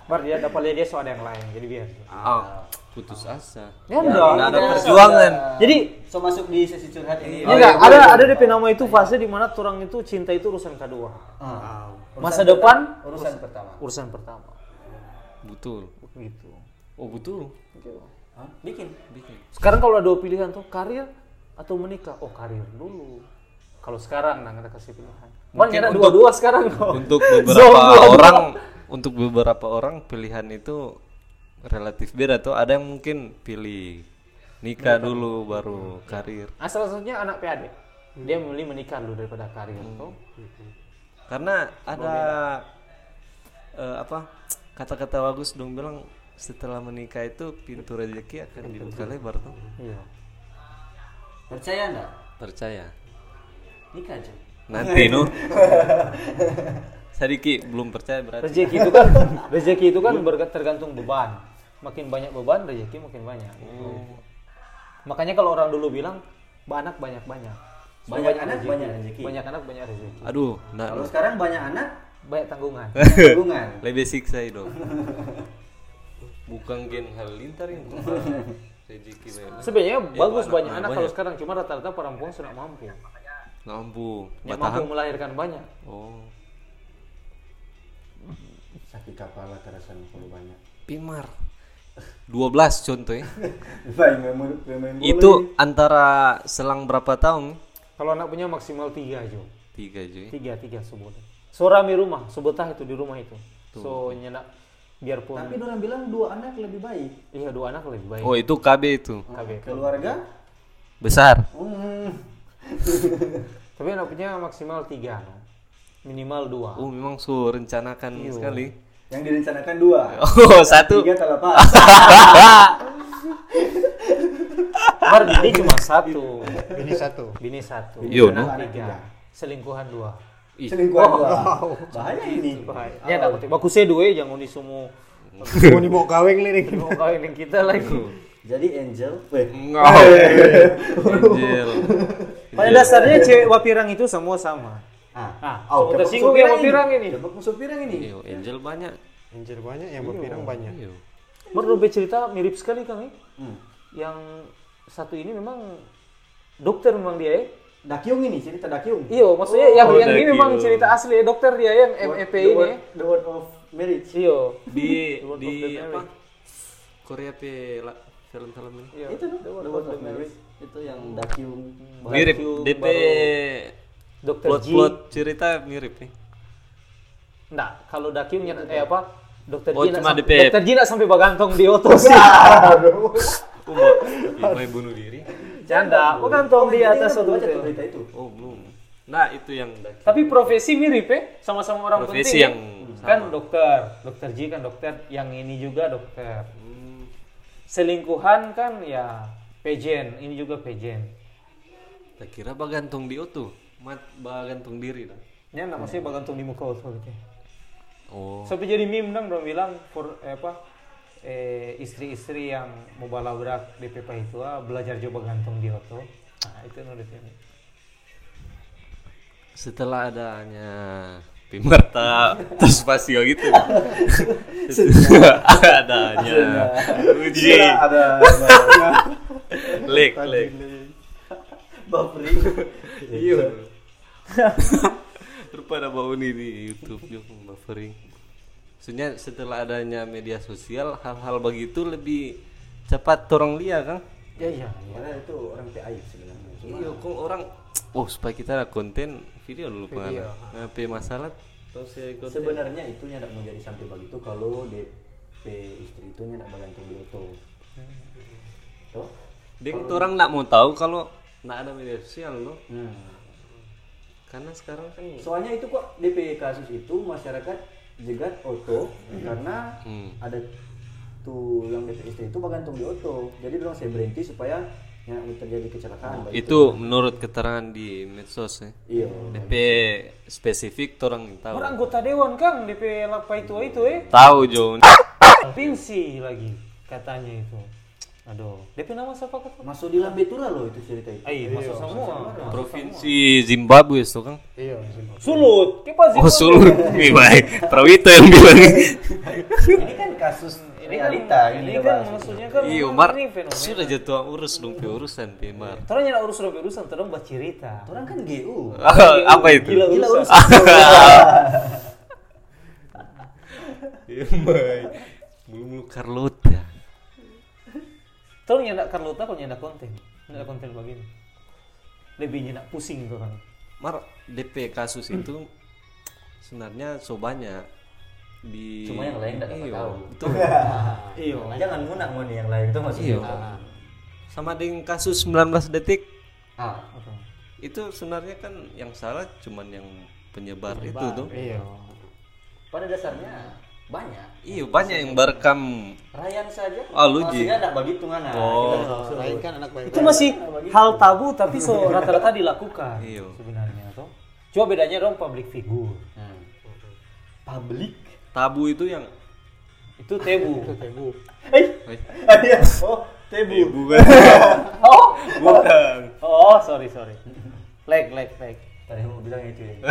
Bar dia dapat lihat dia so ada yang lain. Jadi biar. ah putus asa Ya enggak. nggak ada perjuangan Jadi so masuk di sesi curhat ini Ya enggak, ada ada DP nama itu fase di mana orang itu cinta itu urusan kedua. Ah. Masa depan urusan pertama urusan pertama. betul Gitu. oh betul Hah? bikin bikin Sekarang kalau ada dua pilihan tuh karir atau menikah. Oh, karir dulu. Kalau sekarang nah kita kasih pilihan. Mungkin ada untuk- dua-dua sekarang kok. untuk beberapa orang untuk beberapa orang pilihan itu relatif beda tuh. Ada yang mungkin pilih nikah dulu baru karir. Nah, salah satunya anak PAD. Dia memilih menikah dulu daripada karir tuh. karena ada eh, apa kata-kata bagus dong bilang setelah menikah itu pintu rezeki akan dibuka lebar tuh. Iya. percaya enggak percaya. Nikah aja. Nanti nu. Sedikit belum percaya berarti. Rezeki itu kan rezeki itu kan tergantung beban. Makin banyak beban, rezeki makin banyak. Makanya kalau orang dulu bilang anak banyak-banyak. So, Banyak anak, banyak rezeki. Banyak anak banyak rezeki. aduh nah kalau sekarang banyak anak Banyak tanggungan. hubungan lebih siksa itu bukan gen halilintar yang rezeki Sebenarnya bagus anak- banyak anak anak banyak. kalau sekarang cuma rata-rata perempuan sudah mampu. mampu Yang mampu melahirkan banyak. oh sakit kepala terasa kalau banyak Pimar 12 contoh ya itu antara selang berapa tahun Kalau anak punya maksimal tiga aja. tiga cuy Tiga, tiga sebut. So rame rumah, so betah itu di rumah itu. So nyenak biarpun tapi orang bilang dua anak lebih baik iya dua anak lebih baik. oh itu KB itu KB. keluarga besar hmm. Tapi anaknya maksimal tiga, no? minimal dua. Oh memang su rencanakan sekali. Yang direncanakan dua. Oh satu. Tiga kalau pas. Mar bini cuma satu, Ini satu. bini satu, Iya, anak no? tiga, selingkuhan dua. Ih, Selingkuhan dua. Bahaya ini. Ya dapat. Baku saya dua, jangan di semua Mau nih mau kawin lirik. mau kawin kita lagi. Jadi Angel. Anjir. Pada dasarnya cewek wapirang itu semua sama. Ah, Ah, oh, semua dapat tersinggung musuh ya ini. Dapat musuh pirang ini. Iya, Angel banyak. Anjir banyak yang berpirang banyak. Iya. Mar Robe cerita mirip sekali kang eh. Hmm. Yang satu ini memang dokter memang dia eh. Dakyung ini cerita Dakyung. Iyo, maksudnya yang Oh, yang ini Dakyung. memang cerita asli eh, dokter dia yang MEP The ini. word- eh. The word of marriage. Iyo. Di di the apa? marriage. Korea pe film-film ini. Iya. Itu tuh, the word of marriage. Itu yang Dakyung. Mirip DP Dokter Ji. plot-plot cerita mirip nih. Enggak, kalau Dakyung nyata eh apa? Dokter Oh, Ji cuma nak sam- DP. Dokter nak sampai bagantong di otos. Oh, mau bunuh diri. Canda, bagantong di atas Jadi, otos. berita itu. Oh, belum. Nah, itu yang Tapi profesi mirip ya, sama-sama orang Profesi penting. yang ya. kan dokter, dokter Ji kan dokter, yang ini juga dokter. Hmm, Selingkuhan kan ya pejen, ini juga pejen. tak kira bagantung di otu. Mat bagantung diri dah. Ya, nah, maksudnya bagantung di muka gitu. Oh. Sampai jadi meme dong, dong bilang for eh, apa eh, istri-istri yang mau balabrak di Pepa itu ah, belajar coba gantung di oto. Nah, itu menurut ini. Setelah adanya Pimarta terus Pasio gitu. adanya uji Ada lek lek. buffering. Iya. Rupanya bau ini di YouTube juga buffering. Maksudnya setelah adanya media sosial hal-hal begitu lebih cepat orang lihat kan? Ya iya. Karena itu orang PI sebenarnya. Iya, kok orang oh supaya kita ada konten video dulu pengen. Ngapain masalah sebenarnya itu nyak mau jadi sampai begitu kalau DP istri itu nyak bergantung di auto. Tuh. Dia itu orang nggak mau tahu kalau nggak ada media sosial loh. Hmm. Karena sekarang kan Soalnya itu kok DP kasus itu masyarakat jegat auto karena Hmm. ada tuh yang DP istri itu bergantung di auto. Jadi orang saya berhenti supaya yang terjadi kecelakaan. baik itu menurut keterangan di medsos ya. Iya. DP spesifik orang tahu. Orang anggota dewan kan DP lapa itu itu eh. Tahu Jo. Provinsi lagi katanya itu. Aduh, DP nama siapa kata? Masuk di Lambetura loh itu cerita itu. Ai, masuk semua. Provinsi Zimbabwe itu kan. Iya, sih. Sulut, kipas Oh Sulut. Nih baik. Prawito yang bilang. ini kan kasus Ini kan, realita ini kita kan bahas. maksudnya kan Iya, Mar. ini fenomena. Sudah jatuh urus dong pe urusan pe Mar. Terus nyala urus robe urusan, terus buat cerita. Orang kan GU. Apa itu? Gila urusan. Iya, baik. Mulu-mulu Carlota. Terus nyala Carlota kalau nyala konten, nyala konten begini. Lebih nyala pusing tuh kan. Mar DP kasus itu sebenarnya so banyak di Cuma yang lain Iya, tahu. betul. Iya. Jangan munak mau nih yang lain itu masih Iya. gitu. Sama dengan kasus 19 detik Ah, itu sebenarnya kan yang salah cuman yang penyebar, itu tuh. Iya. pada dasarnya banyak. Iya banyak yang berekam. Ryan saja. Ah, lu, Ji. Maksudnya enggak begitu ngana. Oh. Kita- kan anak baik. Itu masih hal tabu tapi so rata-rata dilakukan Iya. sebenarnya toh. Cuma bedanya dong public figure. Hmm. Publik. Tabu itu yang Itu tebu. Tebu. Eh, iya. Oh, tebu. bukan. Oh, bukan. oh, sorry sorry. Leg leg leg. Tadi mau bilang itu ya.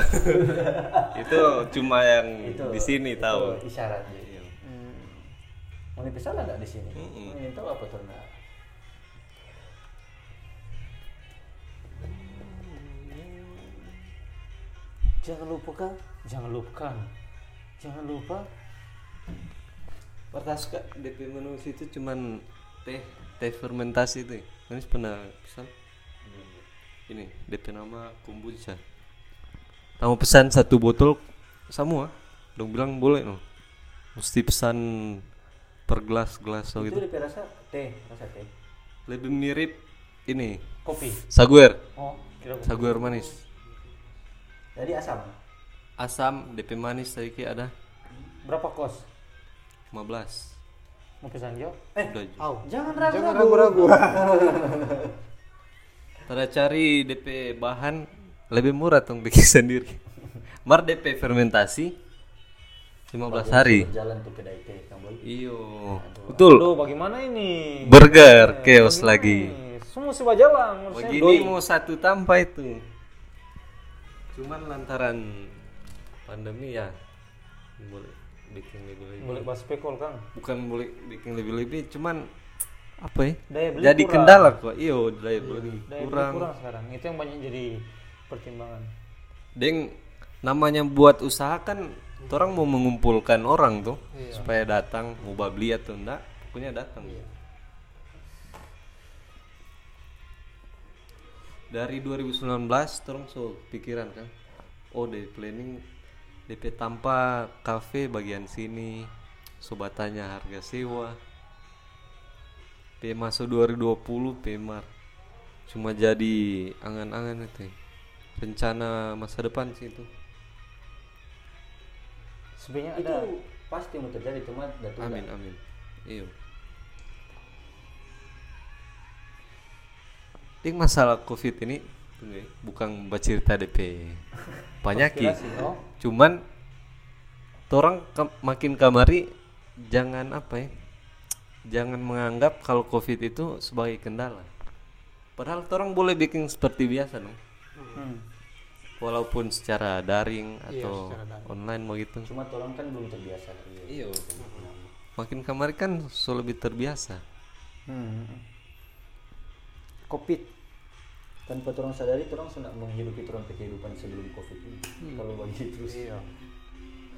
itu cuma yang Itu di sini tahu. itu isyarat. Iya. Mau dipisah enggak di sini? Mm-mm. Ingin tahu apa tuh? Jangan lupa kan? Jangan lupa. Jangan lupa. Pernah suka DP menu itu cuman teh teh fermentasi itu. Manis pernah pesan? Ini DP nama kombucha. Kamu pesan satu botol semua. Dong bilang boleh no. Mesti pesan per gelas gelas so Itu gitu. DP rasa teh, rasa teh. Lebih mirip ini Kopi. saguer, Oh, kira saguer manis. Jadi asam. Asam, DP manis tadi ada Berapa kos? 15. Mau pesan Jo? Eh, udah. Au. Jangan Jangan ragu-ragu. Tada cari DP bahan lebih murah tuh bikin sendiri. Mar DP fermentasi 15 hari. Jalan tuh kedai teh. Iyo. Betul. Aduh, bagaimana ini? Burger chaos lagi. Semua sih jalan. Begini doi. mau satu tanpa itu. Cuman lantaran pandemi ya boleh bikin lebih-lebih. Boleh bahas spekul, Kang. Bukan boleh bikin lebih-lebih, cuman apa ya? Daya beli Jadi kurang. kendala kok. Iyo, daya beli Daya beli kurang. kurang sekarang. Itu yang banyak jadi pertimbangan. Deng namanya buat usaha kan orang mau mengumpulkan orang tuh supaya datang mau beli atau enggak pokoknya datang. Dari 2019 terus so pikiran kan oh dari planning DP tanpa kafe bagian sini sobatannya harga sewa. P masuk 2020 Pemar cuma jadi angan-angan itu. ya. Rencana masa depan sih itu. Sebenarnya Itu ada pasti mau terjadi cuma datu amin amin. Iya. Ding masalah covid ini ya, bukan bercerita DP banyaki oh. cuman orang ke- makin kamari jangan apa ya jangan menganggap kalau covid itu sebagai kendala. Padahal orang boleh bikin seperti biasa dong Hmm. Walaupun secara daring Iya, atau secara daring. online begitu Cuma tolong kan belum terbiasa. iya makin kamari kan so lebih terbiasa Hmm. Covid. Tanpa orang sadari, orang sudah menghidupi orang kehidupan sebelum covid ini. Kalau bagi terus. Iya.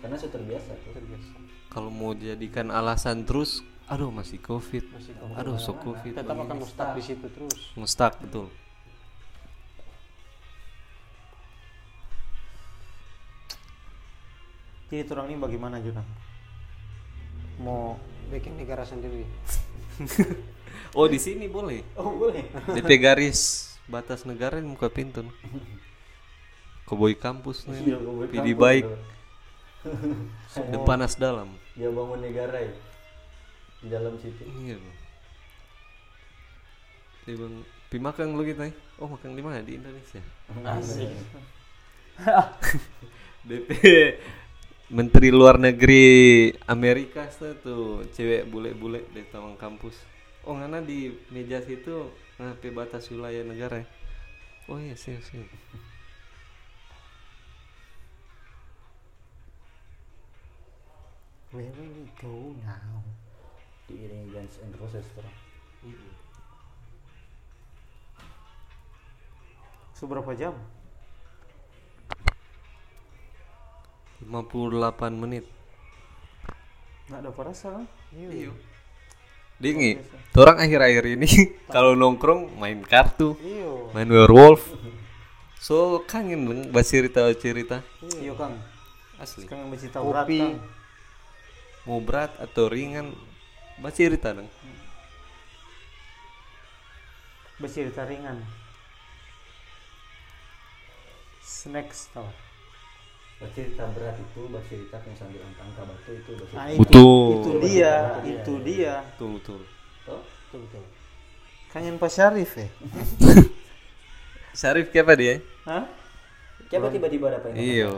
Karena sudah terbiasa. tuh. Terbiasa. kalau mau jadikan alasan terus aduh masih covid aduh so covid Tetap akan mustak di situ terus. mustak betul Jadi orang ini bagaimana Junang? Mau Bikin negara sendiri. oh di sini boleh Oh boleh. DP garis batas negara di muka pintu Koboi kampus nih Iya, kampus, baik depan panas dalam Dia bangun negara ya. Di dalam situ. iya dia bang pi makan lu kita ya? oh makan di mana di Indonesia Asik. DP Menteri Luar Negeri Amerika tuh, cewek bule-bule di taman kampus. Oh ngana di meja situ ngapain batas wilayah negara ya? Oh iya sih sih. Where we go now? Diiringi Guns and Roses terus. Seberapa jam? 58 menit. Nggak ada perasa kan? Iya. Dingi. Orang akhir-akhir ini kalau nongkrong main kartu, Iyo. main werewolf. So kangen dong cerita-cerita Iya Kang. asli. Sekarang bercerita berat Kopi. Kang. Mau berat atau ringan, cerita dong. Bercerita ringan. Snacks tau. Bercerita berat itu bercerita yang sambil angka-angka batu itu bercerita. Nah, itu, Betul. itu dia, itu dia. Betul betul. Toh? Betul betul. Kangen Pak Syarif ya? Syarif siapa dia? Hah? Coba tiba-tiba ada pengen Iya.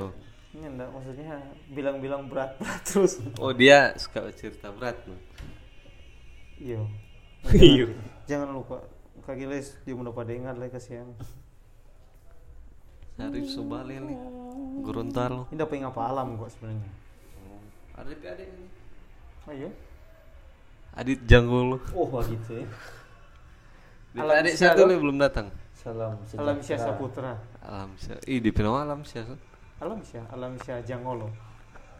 Ini enggak maksudnya bilang-bilang berat-berat terus. Oh dia suka cerita berat. no? Iya. Iya. Jangan lupa Kak Giles dia mau pada ingat lah kasihan. Syarif Subali nih. Gorontalo. Ini dapat apa alam kok sebenarnya. Adik adik Ayo. Adit Janggolo. Oh wah gitu ya. Alam adik satu nih belum datang. Salam Alam Syah. Saputra. Alam Syah. Ih di Pinang Alam Syah. Alam Syah, Alam Syah Jangolo.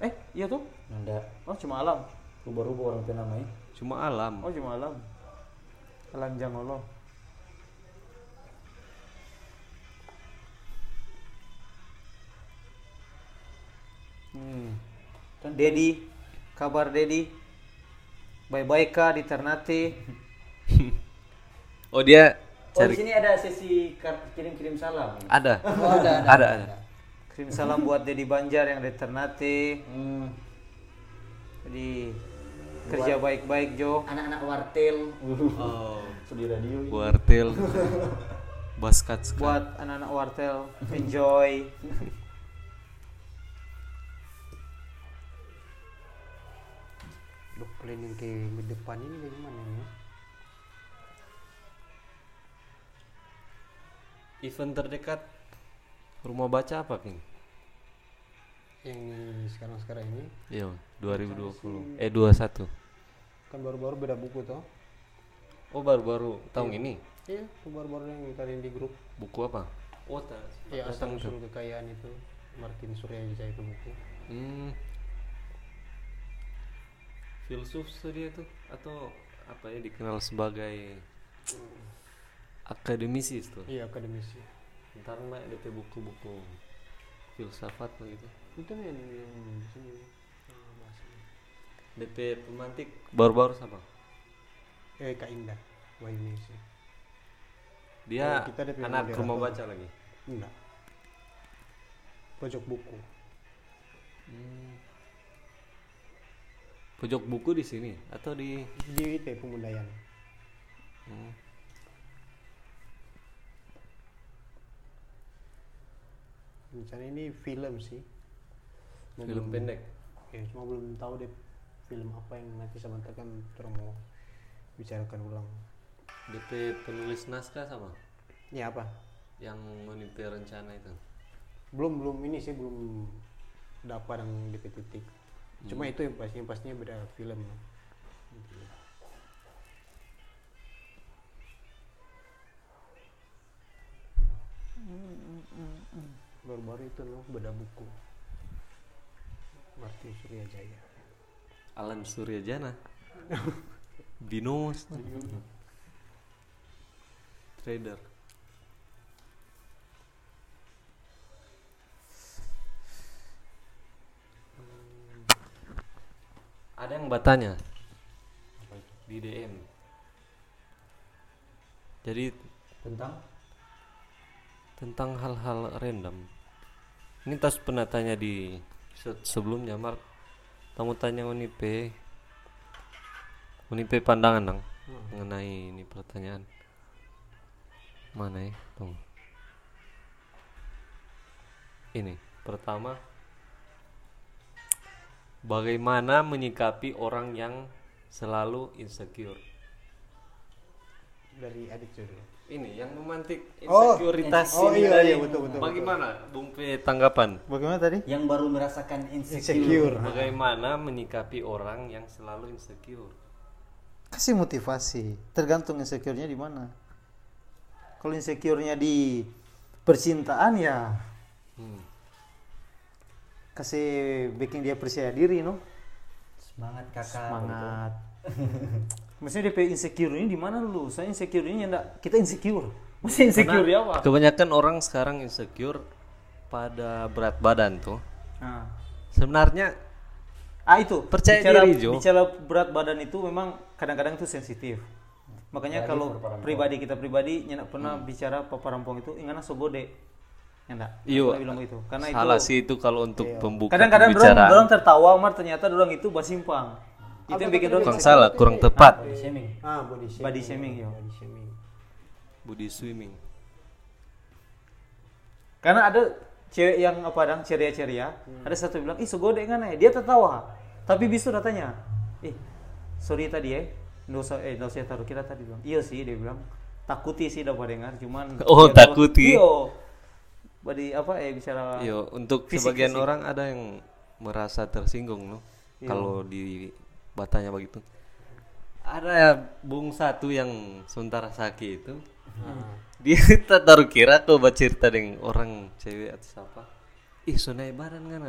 Eh, iya tuh? Nanda Oh, cuma Alam. rubah-rubah orang tuh namanya. Cuma Alam. Oh, cuma Alam. Alam Jangolo. Hmm. Dedi, kabar Dedi. Bye-bye kak di Ternate. Oh dia Oh di cari sini ada sesi kirim-kirim salam. ada. Oh, ada, ada. Ada ada. Kirim salam buat Dedi Banjar yang dari Ternate. Hmm. Jadi kerja baik-baik Jo. Anak-anak wartel. Oh, Studi radio. Wartel. Baskat sekali. Buat anak-anak wartel enjoy. Duh, planning ke depan ini bagaimana ya? Event terdekat rumah baca apa, King? Yang sekarang-sekarang ini Iya, 2020. Eh 21. kan baru-baru beda buku toh. Oh, baru-baru tahun ini. Iya, itu baru-baru yang tadi di grup. Buku apa? Oh, ta- Ya, asal usul kekayaan itu Martin Suryajaya itu buku. Hmm. Filsuf dia tuh atau apa ya dikenal sebagai akademisi itu. Iya, akademisi. Ntar mah DP buku-buku filsafat begitu. Itu nih yang, yang di sini. bahasanya. DP pemantik baru-baru sama. Eh, Kak Indah. Wahyu Ningsih. Dia Oh, kita DP anak rumah baca lagi. Enggak. Pojok buku. Pojok buku di sini atau di Di IT Pemudayan. Hmm. Rencana ini film sih. Mau film belum- pendek. Ya, cuma belum tahu deh film apa yang nanti sebentar kan orang mau bicarakan ulang. DP penulis naskah sama Ini apa? yang menipu rencana itu. Belum belum ini sih belum dapat yang di titik. Cuma itu yang pastinya pastinya beda film. Baru-baru itu loh beda buku. Martin Suryajaya. Alan Suryajana. Binus. Trader. Ada yang bertanya di DM. Jadi Tentang tentang hal-hal random. Ini tas pernah tanya di se- sebelumnya, Mark. Kamu tanya Unipe, Unipe pandangan dong mengenai ini pertanyaan. Mana ya? Tunggu. Ini pertama, bagaimana menyikapi orang yang selalu insecure? Dari adik dulu. Ini yang memantik Oh, insekuritas oh ini iya, iya, betul, betul, Bagaimana Bung P tanggapan? Bagaimana tadi? yang baru merasakan insecure. Insecure. Bagaimana menyikapi orang yang selalu insecure? Kasih motivasi. Tergantung insecure-nya di mana. Kalau insecure-nya di percintaan ya Hmm. Kasih bikin dia percaya diri no. Semangat kakak. Semangat. Maksudnya DP insecure ini di mana dulu? Saya insecure ini enggak kita insecure. Maksudnya insecure ya apa? Kebanyakan orang sekarang insecure pada berat badan tuh. Nah. Sebenarnya Ah itu Percaya bicara, diri, Jo. Bicara berat badan itu memang kadang-kadang itu sensitif. Makanya kalau pribadi kita pribadi nyenak pernah bicara paparampong itu ingana sobode. Enggak. Bilang begitu. Karena salah itu sih itu kalau untuk pembuka kadang-kadang pembicaraan. dorang tertawa mar ternyata dorang itu basimpang. Itu yang bikin dorang kurang salah, kurang tepat. Body shaming. Ah, body shaming. Body shaming, yo. Body shaming. Body swimming. Karena ada cewek yang apa dang ceria-ceria, ada satu bilang, "Ih, segode kan Dia tertawa. Tapi bisu datanya, "Ih, sorry tadi ya. Nggak usah eh nggak usah taruh kita tadi bilang." Iya sih dia bilang. Takuti sih dapat dengar, cuman Oh, takuti. Iyo. Badi apa eh bicara Yo, untuk Fisik, sebagian fisik. orang ada yang merasa tersinggung loh kalau di batanya begitu. Ada ya bung satu yang sementara sakit itu. Dia tak taruh kira kok baca cerita dengan orang cewek atau siapa. Ih, sunai badan kan.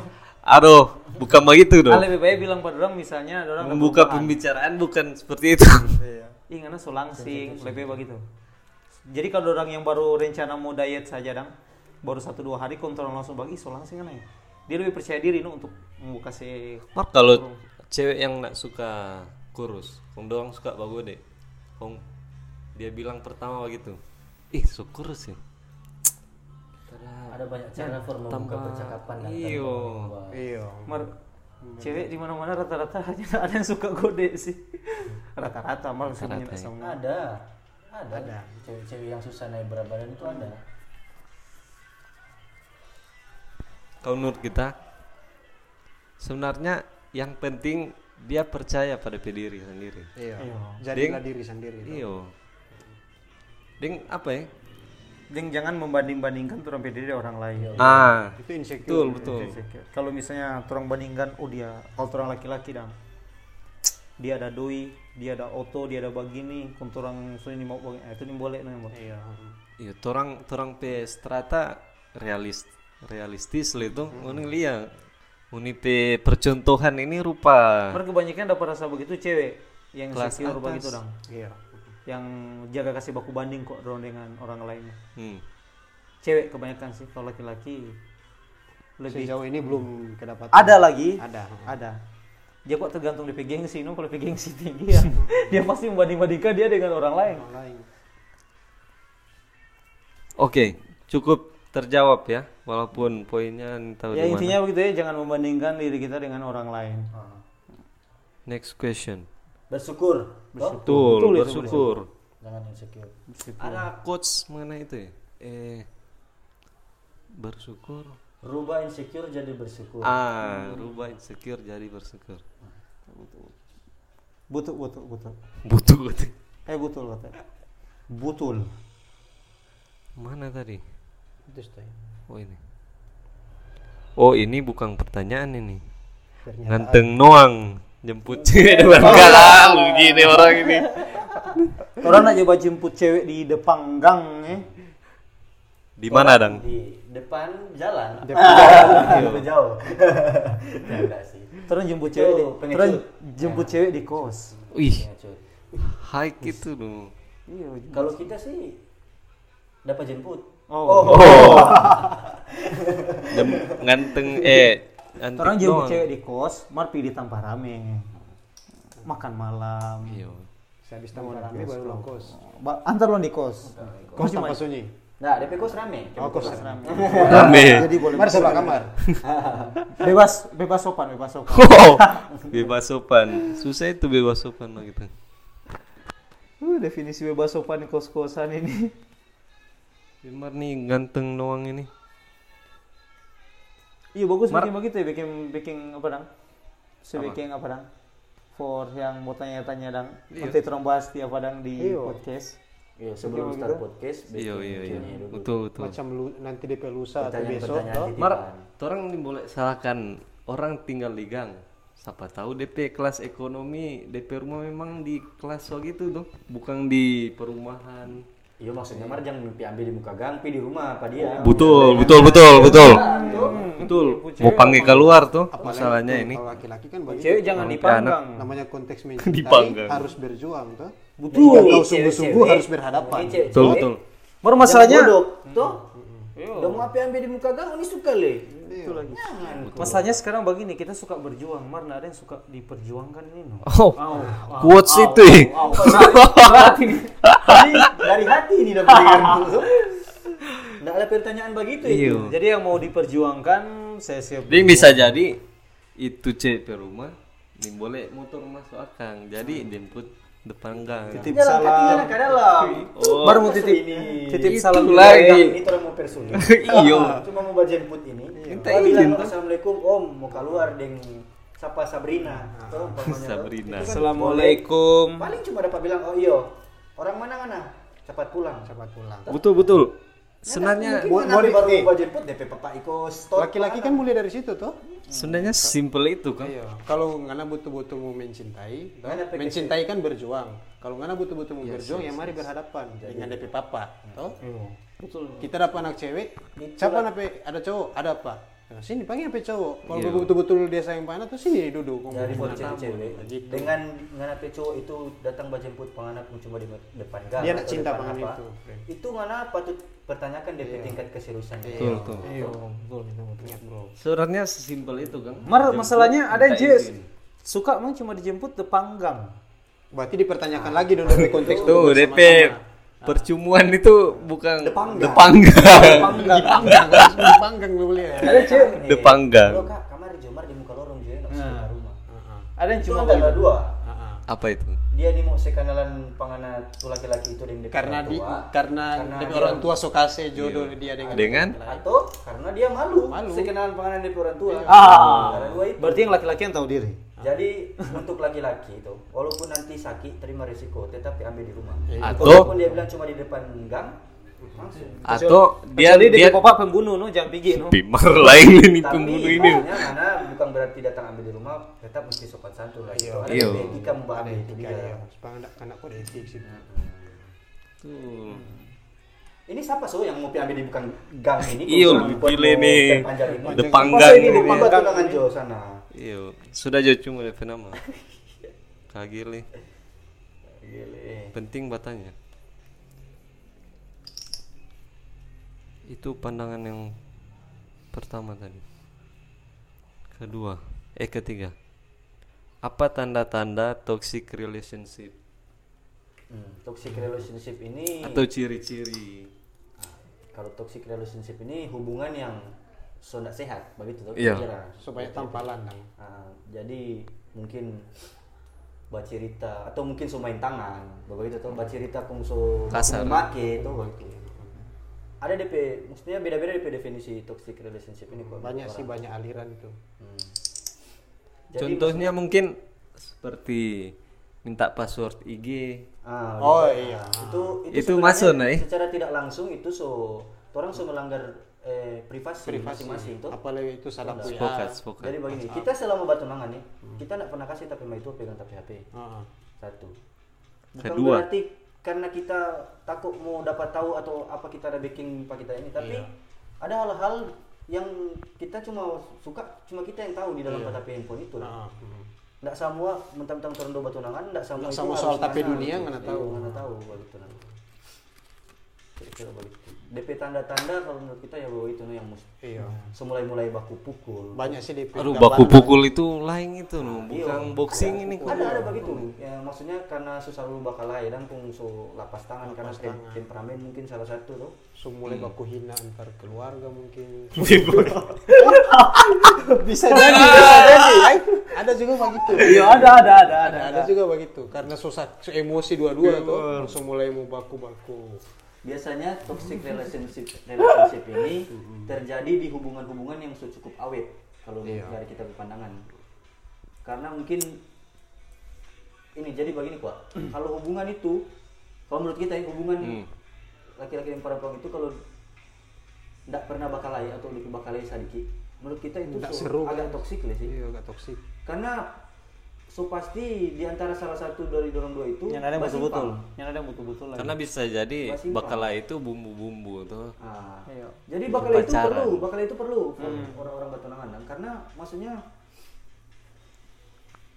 Aduh, bukan begitu Ah, dong. lebih baik bilang pada orang misalnya ada orang Membuka pembicaraan bukan seperti itu. Ih, karena so langsing, lebih begitu. Jadi kalau orang yang baru rencana mau diet saja dang, baru satu dua hari kontrol langsung bagi so langsing kan ya. Dia lebih percaya diri no, untuk mau kasih Mak kalau cewek yang nak suka kurus, kong doang suka bagode. Kong dia bilang pertama begitu. Ih, so kurus sih. Tada ada banyak cara for membuka tambah- percakapan dan iyo. membawa- Iya. Mar cewek di mana-mana rata-rata hanya ada yang suka gode sih. Rata-rata malah sebenarnya ya. ada ada Ada. cewek-cewek yang susah naik berat badan itu ada Kalau menurut kita sebenarnya yang penting dia percaya pada diri sendiri. Iya. Iya. Jadilah Ding. diri sendiri. Iyo. Ding apa ya? Ding jangan membanding-bandingkan orang diri orang lain. Ah, Itu insecure. betul betul. Kalau misalnya orang bandingkan, oh dia kalau orang laki-laki dong, dia ada doi, dia ada auto, dia ada begini, kalau orang sini mau begini, itu ini boleh nih. Iya. Iya, torang torang pe strata realis realistis lah itu. Ini lihat, ini pe percontohan ini rupa Mereka kebanyakan dapat rasa begitu cewek yang Kelas atas. begitu dong, Iya. yang jaga kasih baku banding kok dong dengan orang lain. Hmm. Cewek kebanyakan sih, kalau laki-laki lebih Sejauh ini belum kedapatan. ada lagi, Ada. ada. Dia kok tergantung di gengsi, no? kalau gengsi tinggi ya, dia pasti membanding-bandingkan dia dengan orang lain. Orang lain. Oke, cukup terjawab ya, walaupun poinnya tahu Ya intinya begitu ya, jangan membandingkan diri kita dengan orang lain. Next question. bersyukur toh? Betul, Betul itu, bersyukur. jangan insecure Ada quotes mengenai itu ya? Eh, bersyukur. rubah insecure jadi bersyukur Ah, rubah insecure jadi bersyukur. Butuh, butuh, butuh. Butuh betul. Eh betul katanya. Betul. Mana tadi? Oh ini. Oh ini bukan pertanyaan ini. Pernyataan. Nganteng noang jemput cewek depan galau gini orang ini. Orang nak coba jemput cewek di depan gang eh. Di mana dang? di depan jalan Depan Lebih jauh enggak sih Terus jemput cewek di, terus jemput cewek di kos. Wih, Pengecut. high itu dong. Iya. kalau kita sih dapat jemput Oh. Dem nganteng eh Orang jemput doang. cewek di kos, mar di tempat rame. Makan malam. Iya. Sehabis tamu rame baru pulang kos. Ba- antar lo di kos. Kos tanpa sunyi. nah DP kos rame Oh, kos Rame. Rame. Jadi boleh Mari sebelah kamar. bebas bebas sopan, bebas sopan. Oh, bebas sopan. Susah itu bebas sopan gitu. Uh, definisi bebas sopan di kos-kosan ini. Bimar nih ganteng doang ini. Iya bagus Mar- bikin begitu ya, bikin bikin apa dang? Sebikin apa dang? For yang mau tanya-tanya dang, nanti terang bahas di apa dang di Iya. podcast. iya sebelum Oke, start podcast Iya iya iya. Betul betul. Macam lu, nanti DP lusa atau besok. Mar, orang ini boleh salahkan orang tinggal di gang. Siapa tahu DP kelas ekonomi, DP rumah memang di kelas so gitu tuh, bukan di perumahan. Iya maksudnya Mar jangan mimpi ambil di muka gang pi di rumah apa dia Betul, betul, betul, betul. Betul. Mau panggil keluar tuh masalahnya ini. Kalau laki-laki kan begitu. Cewek jangan dipanggang. Namanya konteks mencintai Dipanggang. harus berjuang toh. Betul. Kalau sungguh-sungguh harus berhadapan. Betul, betul. Baru masalahnya, toh udah mau apa ambil di muka gang ini suka le itu lagi. Masalahnya sekarang begini, kita suka berjuang, mar ada yang suka diperjuangkan ini. No. Oh, quotes itu. ya. Ini dari hati ini dapat dengar itu. Nggak ada pertanyaan begitu Iya. itu. Jadi yang mau diperjuangkan, saya siap. Dia bisa jadi itu cewek per rumah, ini boleh motor masuk akang. Jadi jemput depan gang. Titip salam. dalam. Oh, Baru mau titip, ini. titip salam lagi. Ini orang mau personil. Iyo. Cuma mau baca jemput ini. Minta bilang, izin tuh. Assalamualaikum Om, mau keluar deng siapa Sabrina. Tuh. Sabrina. Kan Assalamualaikum. Paling cuma dapat bilang, oh iyo, orang mana mana, cepat pulang. Cepat pulang. Betul betul. Sebenarnya kan baru mau jemput DP papa Iko. Laki-laki kan mulai dari situ toh. sebenarnya simple itu kan. Iya. Kalau ngana betul-betul mau mencintai, mencintai kan berjuang. Kalau ngana betul-betul mau berjuang, ya mari berhadapan dengan DP papa, toh. Betul. Kita dapat anak cewek, siapa nape ada cowok, ada apa? Nah, sini panggil apa cowok. Kalau Iya. betul-betul dia sayang pana tuh sini duduk. ngomong. dari buat cewek Gitu. dengan ngana pe cowok itu datang berjemput penganakmu cuma di depan gang Dia nak cinta apa, itu. itu ngana patut pertanyakan DP tingkat keseriusan Betul betul. Iya, betul itu ingat bro. Sebenarnya sesimpel itu kan. Mar masalahnya ada yang suka emang cuma dijemput depan gang. Berarti dipertanyakan lagi dong dari konteks Tuh, duduk DP. Percumuan itu bukan Depangga. depangga. Dipanggang, langsung dipanggang lu beli ya. Ada cuy. Depanggang. Kak kamar di Jomar di muka lorong juga nggak bisa Nah. rumah. Ada yang Cuma ada dua. Heeh. Apa itu? Dia di mau sekanalan pangana tu laki-laki itu dengan Karena orang di tua. karena, Karena dia- orang tua sokase jodoh dia dengan Dengan? atau karena dia malu, Malu. sekanalan panganan dari orang tua. Ah. Karena dua itu. Berarti yang laki-laki yang tahu diri. Jadi untuk laki-laki itu, walaupun nanti sakit terima risiko, tetapi ambil di rumah. Atau- walaupun dia bilang cuma di depan gang. Atau dia Kecuali dia bapak pembunuh no, jangan pergi no. pimar lain ini Tapi pembunuh ini. karena bukan berarti datang ambil di rumah, tetap mesti sopan santun lah. Ada Iya. etika membahas ada itu ya. Supaya anak anak kode etik sih. Tuh. Ini siapa so yang mau ambil di bukan gang ini? Iya, mau nih. Depanggang. Masa ini depan batulangan Jo sana. Iya, sudah jauh cuma DP nama. Kagile. Gile. Penting batanya. Itu pandangan yang pertama tadi. Kedua, eh ketiga. Apa tanda-tanda toxic relationship Hmm, toxic relationship ini atau ciri-ciri? kalau toxic relationship ini hubungan yang so sehat begitu tuh Iya. kira Supaya tampalan. Ah, jadi mungkin baca cerita atau mungkin so main tangan begitu tuh baca cerita kung so Kasar. make itu begitu ada DP maksudnya beda-beda DP definisi toxic relationship ini kok Banyak sih banyak aliran itu. Hmm. Jadi Contohnya mungkin seperti minta password IG. Ah, Oh, gitu. iya. Itu Itu sebenarnya masuk, Nay? Secara tidak langsung itu so orang so melanggar eh, privasi, Privasi masing-masing tuh. Apalagi itu salah punya. Sepakat, sepakat. Jadi begini, kita selama bertunangan nih, kita tidak pernah kasih tapi itu pegang tapi HP. Heeh. Satu. Bukan Kedua. berarti karena kita takut mau dapat tahu atau apa kita ada backing pak kita ini, tapi Iya. ada hal-hal yang kita cuma suka, cuma kita yang tahu di dalam Iya. tapi handphone itu. Heeh. Mhm. Nggak semua mentang-mentang terendo semua Nggak itu semua soal ngasih. dunia nggak Iya, tahu. nggak tahu begitu nah. Kira-kira begitu. DP tanda-tanda kalau menurut kita ya bahwa itu no yang mesti Iya. semulai-mulai baku pukul. Banyak sih DP. Aduh, baku pukul itu lain itu no, Iya. bukan boxing ini. Ada ada begitu. Ya maksudnya karena susah lu bakal lain dan pun so lapas tangan karena tem tangan. temperamen mungkin salah satu tuh. So, mulai baku hina antar keluarga mungkin. Bisa jadi, bisa jadi. ay. Ada juga begitu. Iya ada ada ada Ada, ada juga begitu. Karena susah emosi dua-dua tuh, langsung mulai mau baku-baku. Biasanya toxic relationship relationship ini terjadi di hubungan-hubungan yang so cukup awet kalau Iya. dari kita berpandangan. Karena mungkin ini jadi begini kok. kalau hubungan itu kalau menurut kita ya, hubungan Hmm. laki-laki dan perempuan itu kalau tidak pernah bakalai atau lebih bakalai sedikit menurut kita itu so- seru, agak kan? toksik lah sih Iya, agak toksik. karena so pasti di antara salah satu dari dorong dua itu yang ada yang betul-betul. Yang ada yang betul-betul lagi. Karena bisa jadi Basimpang. bakala itu bumbu-bumbu tuh. Ah. Iya. jadi bakal itu perlu bakal itu perlu orang-orang bertunangan Dan karena maksudnya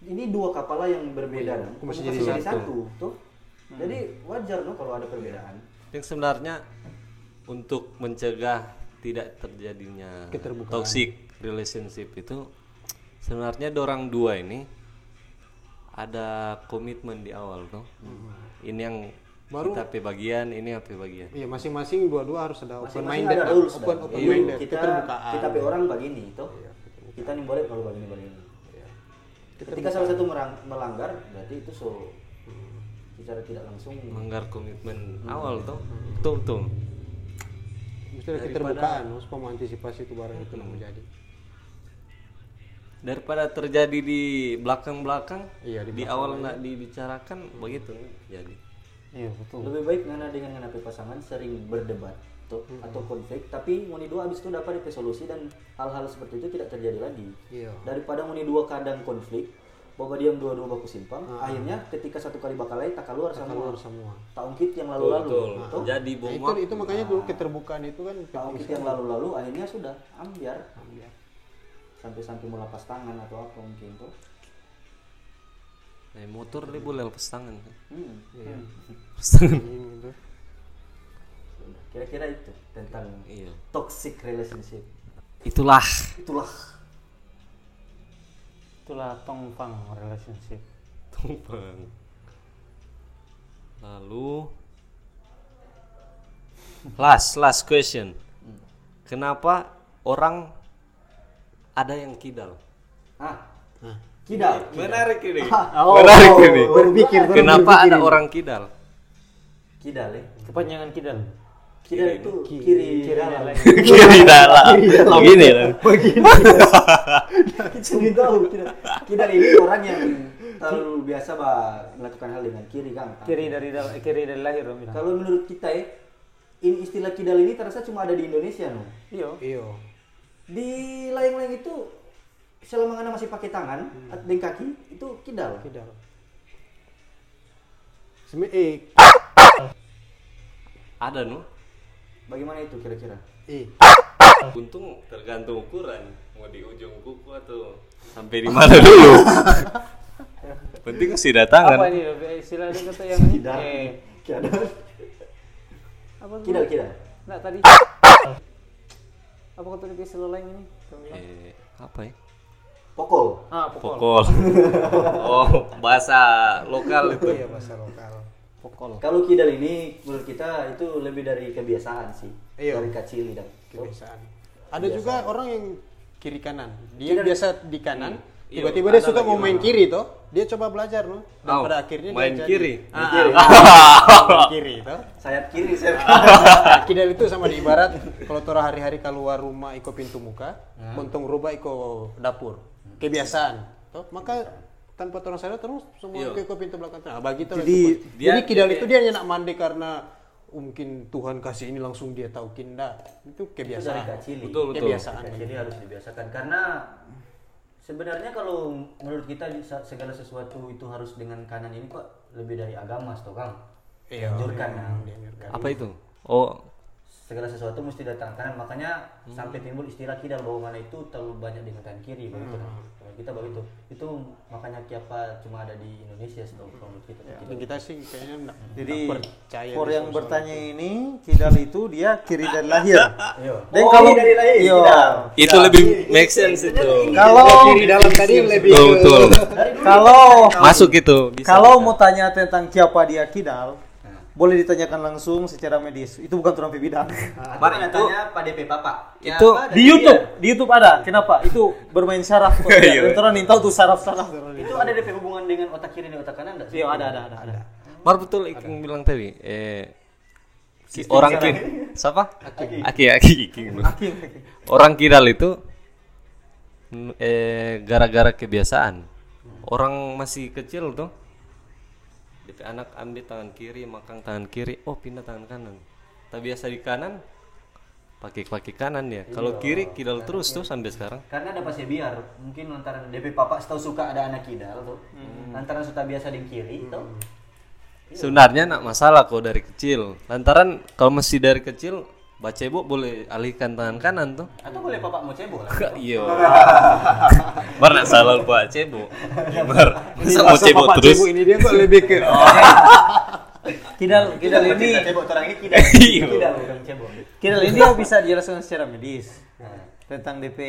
ini dua kapal yang berbeda. Dan Mesti pasti jadi jadi satu. tuh jadi wajar no kalau ada perbedaan. Yang sebenarnya untuk mencegah tidak terjadinya toxic relationship itu sebenarnya dorang dua ini ada komitmen di awal tuh. Ini yang Baru- kita pe bagian, ini apa bagian. Iya, masing-masing dua-dua harus ada open minded, ada rules open dah. open Iya, minded, kita keterbukaan. kita pe orang begini tuh kita nih boleh kalau begini begini ketika salah satu merang- melanggar berarti itu so secara tidak langsung Melanggar komitmen awal tuh. Betul betul. Mesti ada keterbukaan, supaya mengantisipasi itu barang itu nggak menjadi. Daripada terjadi di belakang-belakang, Iya, di di, awal nggak dibicarakan begitu jadi. iya betul lebih baik ngana dengan ngana pasangan sering berdebat tuh, atau konflik tapi moni dua habis itu dapat DP solusi dan hal-hal seperti itu tidak terjadi lagi Iya. daripada moni dua kadang konflik bahwa diam dua-dua baku simpang Ah. akhirnya ketika satu kali bakalai tak keluar Tak semua keluar semua. tak ungkit yang lalu-lalu Betul. tuh. Jadi Nah, itu itu makanya dulu keterbukaan itu kan tak penting ungkit yang lalu-lalu akhirnya sudah ambiar sekali. Sampai-sampai mau lepas tangan atau apa mungkin tuh Naik motor dia boleh lepas tangan. hmm. Iya. Lepas tangan. Kira-kira itu tentang Iya. toxic relationship Itulah. itulah itulah tongfang relationship Tumpang. Lalu Last, last question. Kenapa orang ada yang kidal? Ah. Kidal. Menarik ini. Oh, Menarik ini. berpikir, orang Kenapa berpikir ada ini. orang kidal? Kidal ya. Kepanjangan kidal. Kidal itu kiri kiri dalam. Kiri dalam. Begini lah. Kita sendiri tahu kidal. Kidal ini orang yang terlalu biasa bah melakukan hal dengan kiri kan. Kiri dari dal eh, kiri dari lahir. Kalau menurut kita ya, ini istilah kidal ini terasa cuma ada di Indonesia no. Iya. Iya. Di lain-lain itu selama anda masih pakai tangan dan kaki itu kidal. Kidal. Seme eh Ada no. Bagaimana itu kira-kira? eh Untung tergantung ukuran. Mau di ujung kuku atau sampai di mana dulu. Penting sudah Apa tangan. ini eh, istilah itu kata yang Kidal. eh Kidal. apa? Kidal kidal. Nah, tadi apa kata di lain ini? Eh, apa ya? Pokol. Ah, pokol. Pokol. oh, bahasa lokal itu. iya bahasa lokal. Pokol. Kalau kidal ini menurut kita itu lebih dari kebiasaan sih. Iya. Dari kecil dan. Kebiasaan. Ada juga orang yang kiri kanan. Dia Kiri- biasa di kanan. Iya, Tiba-tiba dia suka mau main orang. kiri toh. Dia coba belajar no. Dan Oh, pada akhirnya dia main jadi- kiri? Ah, Main kiri. ah, main kiri toh. Sayap kiri, sayap kidal itu sama di ibarat kalau tora hari-hari keluar rumah iko pintu muka, montong rubah iko dapur. Kebiasaan. Toh, maka tanpa orang sadar terus semua Iya. iko, iko pintu belakang. Nah, bagi itu Jadi- dia- jadi kidal itu dia hanya nak mandi karena mungkin Tuhan kasih ini langsung dia tahu kinda. Itu Itu dari kebiasaan. kecil. Betul, betul. Kebiasaan. Jadi harus dibiasakan karena sebenarnya kalau menurut kita di- segala sesuatu itu harus dengan kanan ini kok lebih dari agama, toh Kang. Iya, Dianjurkan ya. dianjurkan. Apa itu? Oh, Segala sesuatu mesti dari tangan kanan, makanya sampai timbul istilah kidal bahwa mana itu terlalu banyak dengan tangan kiri begitu. Kalau kita begitu. Itu makanya kiapa cuma ada di Indonesia setahu kalau menurut kita. Dan kita sih kayaknya nggak Jadi nggak percaya for di yang bertanya ini kidal itu dia kiri dari lahir. Iya. Dan Oh, kalau ini dari lahir, Iya. kidal. itu lebih make sense itu. Kalau kiri dalam tadi lebih Betul, kalau Masuk itu. Bisa, kalau mau tanya tentang siapa dia kidal, boleh ditanyakan langsung secara medis. Itu bukan turun bidang. Mari tanya Pak DP Papa. Itu Kiapa di YouTube, di YouTube ada. Kenapa? Itu bermain saraf. Iya. Orang nih tahu tuh saraf-saraf. Itu ada DP hubungan dengan otak kiri dan otak kanan enggak sih? Iya, ada ada ada ada. Mar betul Iking bilang tadi. Eh, ki- orang kidal. Siapa? Aki. Aki, Iking. Orang kidal itu eh gara-gara kebiasaan. Orang masih kecil tuh. DP anak ambil tangan kiri, makan tangan kiri, oh pindah tangan kanan. Tak biasa di kanan, pakai pakai kanan dia. Kalau kiri kidal terus tuh sampai sekarang. Karena ada pasnya biar mungkin lantaran DP Papa setahu suka ada anak kidal tuh. Lantaran sudah biasa di kiri tuh. Sebenarnya nak masalah kok dari kecil. Lantaran kalau masih dari kecil baca ibu boleh alihkan tangan kanan tuh. Atau boleh Papa mau cebol lah. Iya. Bar nak salah pak cebo. Bar. Masa mau Masa cebo Bapak terus. Cebo ini dia kok lebih ke Kidal kidal Kita ini cebol orang ini kidal. Kidal bukan cebol. kidal ini dia bisa dijelaskan secara medis. Tentang DP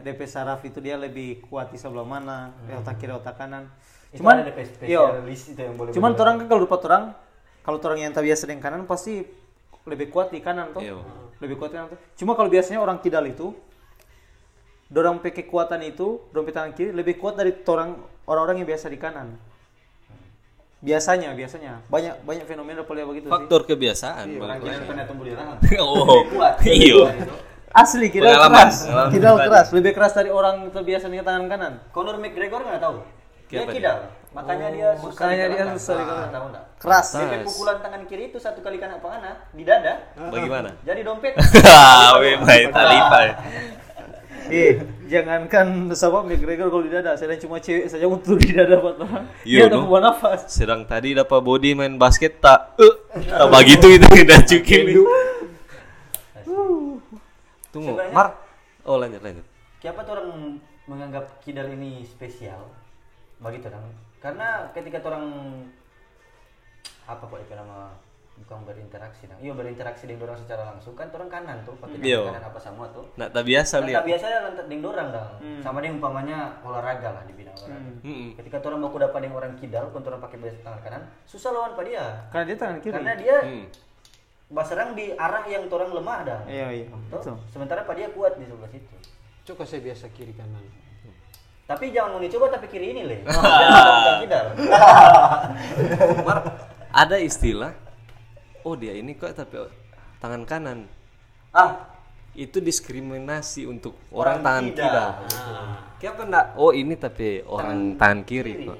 DP saraf itu dia lebih kuat di sebelah mana, ya, otak kiri otak kanan. Itu Cuman ada DP iya. spesialis itu yang boleh. Cuman orang kan kalau dapat orang kalau orang yang tak biasa dengan kanan pasti lebih kuat di kanan tuh. Iya. Lebih kuat di kanan tuh. Cuma kalau biasanya orang kidal itu dorang pakai kekuatan itu, pakai tangan kiri lebih kuat dari orang orang-orang yang biasa di kanan. Biasanya, biasanya banyak banyak fenomena pola begitu sih. Faktor kebiasaan. orang balik kidal pernah tumbuh di. Oh. Kuat. Iya. Asli kidal keras. Kidal keras, lebih keras dari orang terbiasa dengan tangan kanan. Conor McGregor nggak tahu. Dia? kidal. Makanya dia susah makanya dia dikalahkan. susah Ah, dikalahkan. Tahu enggak? Keras. Nice. pukulan tangan kiri itu satu kali kena pangana di dada, Bagaimana? jadi dompet. Ah, we main talipa. Eh, jangankan sabab McGregor kalau di dada, saya cuma cewek saja untuk di dada buat orang. Iya, Dia no? buah nafas. Sedang tadi dapat body main basket tak eh tak begitu itu udah cukin. Tunggu, Sebenarnya- Mar. Oh, lanjut lanjut. Kenapa tuh orang menganggap kidal ini spesial? Begitu kan? Karena ketika orang apa kok itu nama bukan berinteraksi nah. Iya berinteraksi dengan orang secara langsung kan orang kanan tuh pakai tangan kanan apa semua tuh. Nak tak biasa Kan lihat. tak biasanya lantar dengan orang dong. Sama dia umpamanya olahraga lah di bidang olahraga. Mm-mm. Ketika tuh orang baku dapat dengan orang kidal, pun tuh orang pakai biasa tangan kanan, susah lawan pada dia. Karena dia tangan kiri. Karena dia Hmm. Basarang di arah yang orang lemah dah. Iya iya. Betul. Sementara Pak dia kuat di sebelah situ. Coba saya biasa kiri kanan. Tapi jangan mau dicoba tapi kiri ini le. Jangan kidal. Mar, ada istilah oh dia ini kok tapi tangan kanan Ah, itu diskriminasi untuk orang, tangan kiri Kenapa enggak? Oh ini tapi orang tangan kiri kok.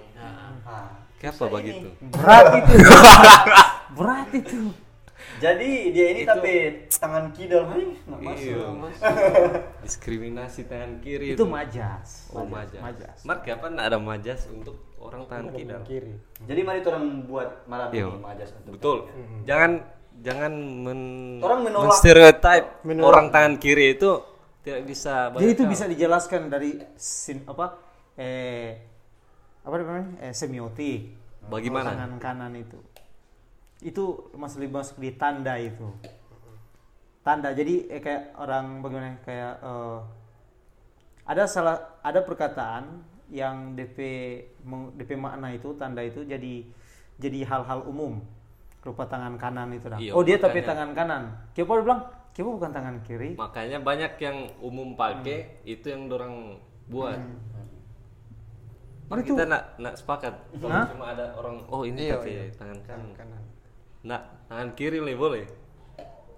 ah. Kenapa begitu? Berat itu. Berat itu. Jadi dia ini tapi tangan kidal, hai, nggak Iya. masuk. Diskriminasi tangan kiri Itu majas. Oh majas. Majas. Mar kenapa enggak ada majas untuk orang tangan kiri? Kiri. Jadi mari orang buat malam Iya. ini majas untuk Betul. Jangan jangan men Orang menolak- stereotype menolak. orang tangan kiri itu tidak bisa Jadi itu bisa dijelaskan dari sin apa eh apa namanya eh, semiotik. Bagaimana? Tangan kanan itu. Itu masih lebih masuk di tanda itu. Tanda. Jadi eh, kayak orang bagaimana kayak eh, ada salah ada perkataan yang DP DP makna itu tanda itu jadi jadi hal-hal umum rupa tangan kanan itu dah. Iya, oh dia tapi makanya. tangan kanan. Dia bilang, Kiapa bukan tangan kiri. Makanya banyak yang umum pakai itu yang dorang buat. Mana kita nak nak sepakat. Cuma ada orang oh ini Iya, pakai iya. tangan kanan. Kanan. Nak tangan kiri le boleh.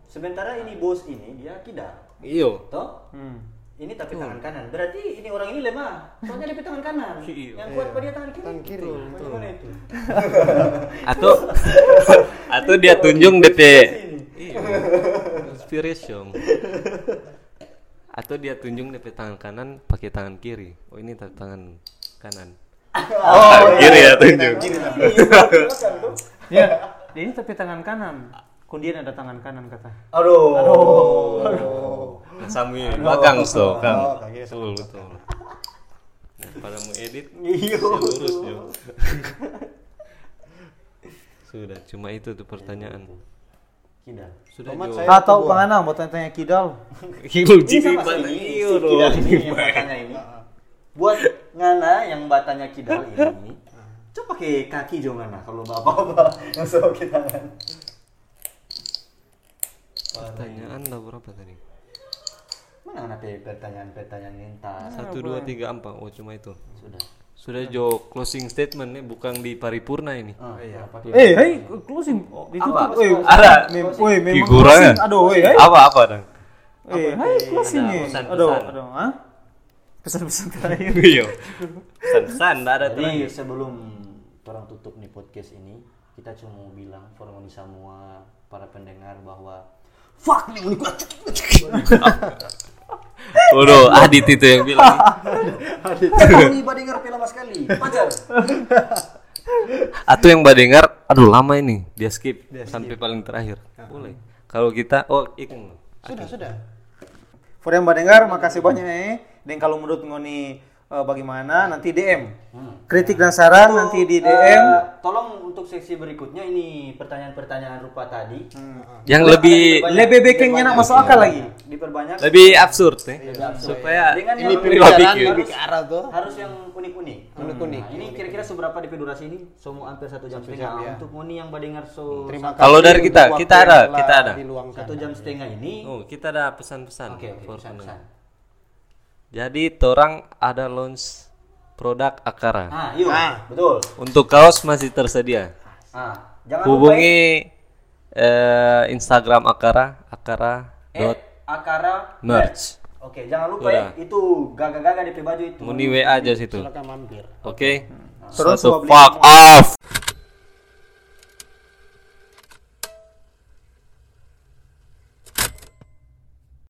Sementara ini bos ini dia kidal. Iyo. Toh? Hmm. Ini tapi tangan kanan. Berarti ini orang ini lemah. Soalnya dia tangan kanan. Iya. Yang kuat pada dia tangan kiri. Tangan kiri. Bagaimana itu? Atau atau dia tunjung DP. Iya. Inspiration. Atau dia tunjung DP tangan kanan pakai tangan kiri. Oh ini ta- tangan kanan. Oh, kiri ya tunjuk. Ya, ini tapi tangan kanan. Kemudian ada tangan kanan kata. Aduh. Nah, Sami belakang so Oh, kan. kayak gitu. Betul betul. Pada mau edit Iya. lurus yo. Sudah, cuma itu tuh pertanyaan. Kidal. Sudah Tomat saya- Ah tahu pangana mau tanya-tanya kidal. Ini jadi balik. ini. Kidal batanya ini. Buat ngana yang batanya kidal ini. Coba pakai kaki jo ngana kalau bapak-bapak yang sok kita kan. Pertanyaan lah berapa tadi? Mana pe pertanyaan-pertanyaan ini entah. Satu dua tiga empat. Oh cuma itu. Sudah. Sudah Jo closing statement nih, bukan di paripurna ini. Ah, iya. Apa? Eh, hai closing ditutup. Eh, Ada mem- woi, memang figuranya. closing. Aduh, woi, hai. Apa apa dong? Eh, hai closing Ada nih. Aduh, aduh, ah? Pesan-pesan terakhir. Iya. Pesan-pesan ada terakhir. sebelum orang tutup nih podcast ini, kita cuma mau bilang formoni semua para pendengar bahwa fuck nih unik Waduh, Adit itu yang bilang. ini dengar film sekali. Pacar. Atau yang badengar, aduh lama ini, dia skip sampai paling terakhir. Boleh. Kalau kita, oh ikut. Sudah, sudah. For yang mendengar, makasih banyak eh. Dan kalau menurut ngoni eh, bagaimana nanti DM. Kritik dan saran nanti di DM. Eh, tolong untuk seksi berikutnya ini pertanyaan-pertanyaan rupa tadi. Yang lebih Lebih backingnya nak masuk akal lagi. Diperbanyak. lebih absurd ya. Supaya Dengan Ini pembicaraan pikir. lebih ke arah tuh. harus yang unik-unik. Unik-unik. Nah, ini kira-kira seberapa DP durasi ini? Semua hampir satu jam setengah. ya. Untuk Moni yang badengar so Terima kasih. Kalau dari untuk kita, kita ada, kita ada. satu jam setengah ini. oh kita ada pesan-pesan. Oke, oke, for pesan-pesan. Jadi torang ada launch produk Akara. Ah, yuk. Ah. Betul. Untuk kaos masih tersedia. Ah, jangan lupa Hubungi eh, Instagram Akara, Akara ya, dot eh, Akara merch. Oke, jangan lupa ya itu gaga-gaga DP baju itu. Muni WA aja situ. Silakan mampir. Oke. Terus Satu mau beli fuck off.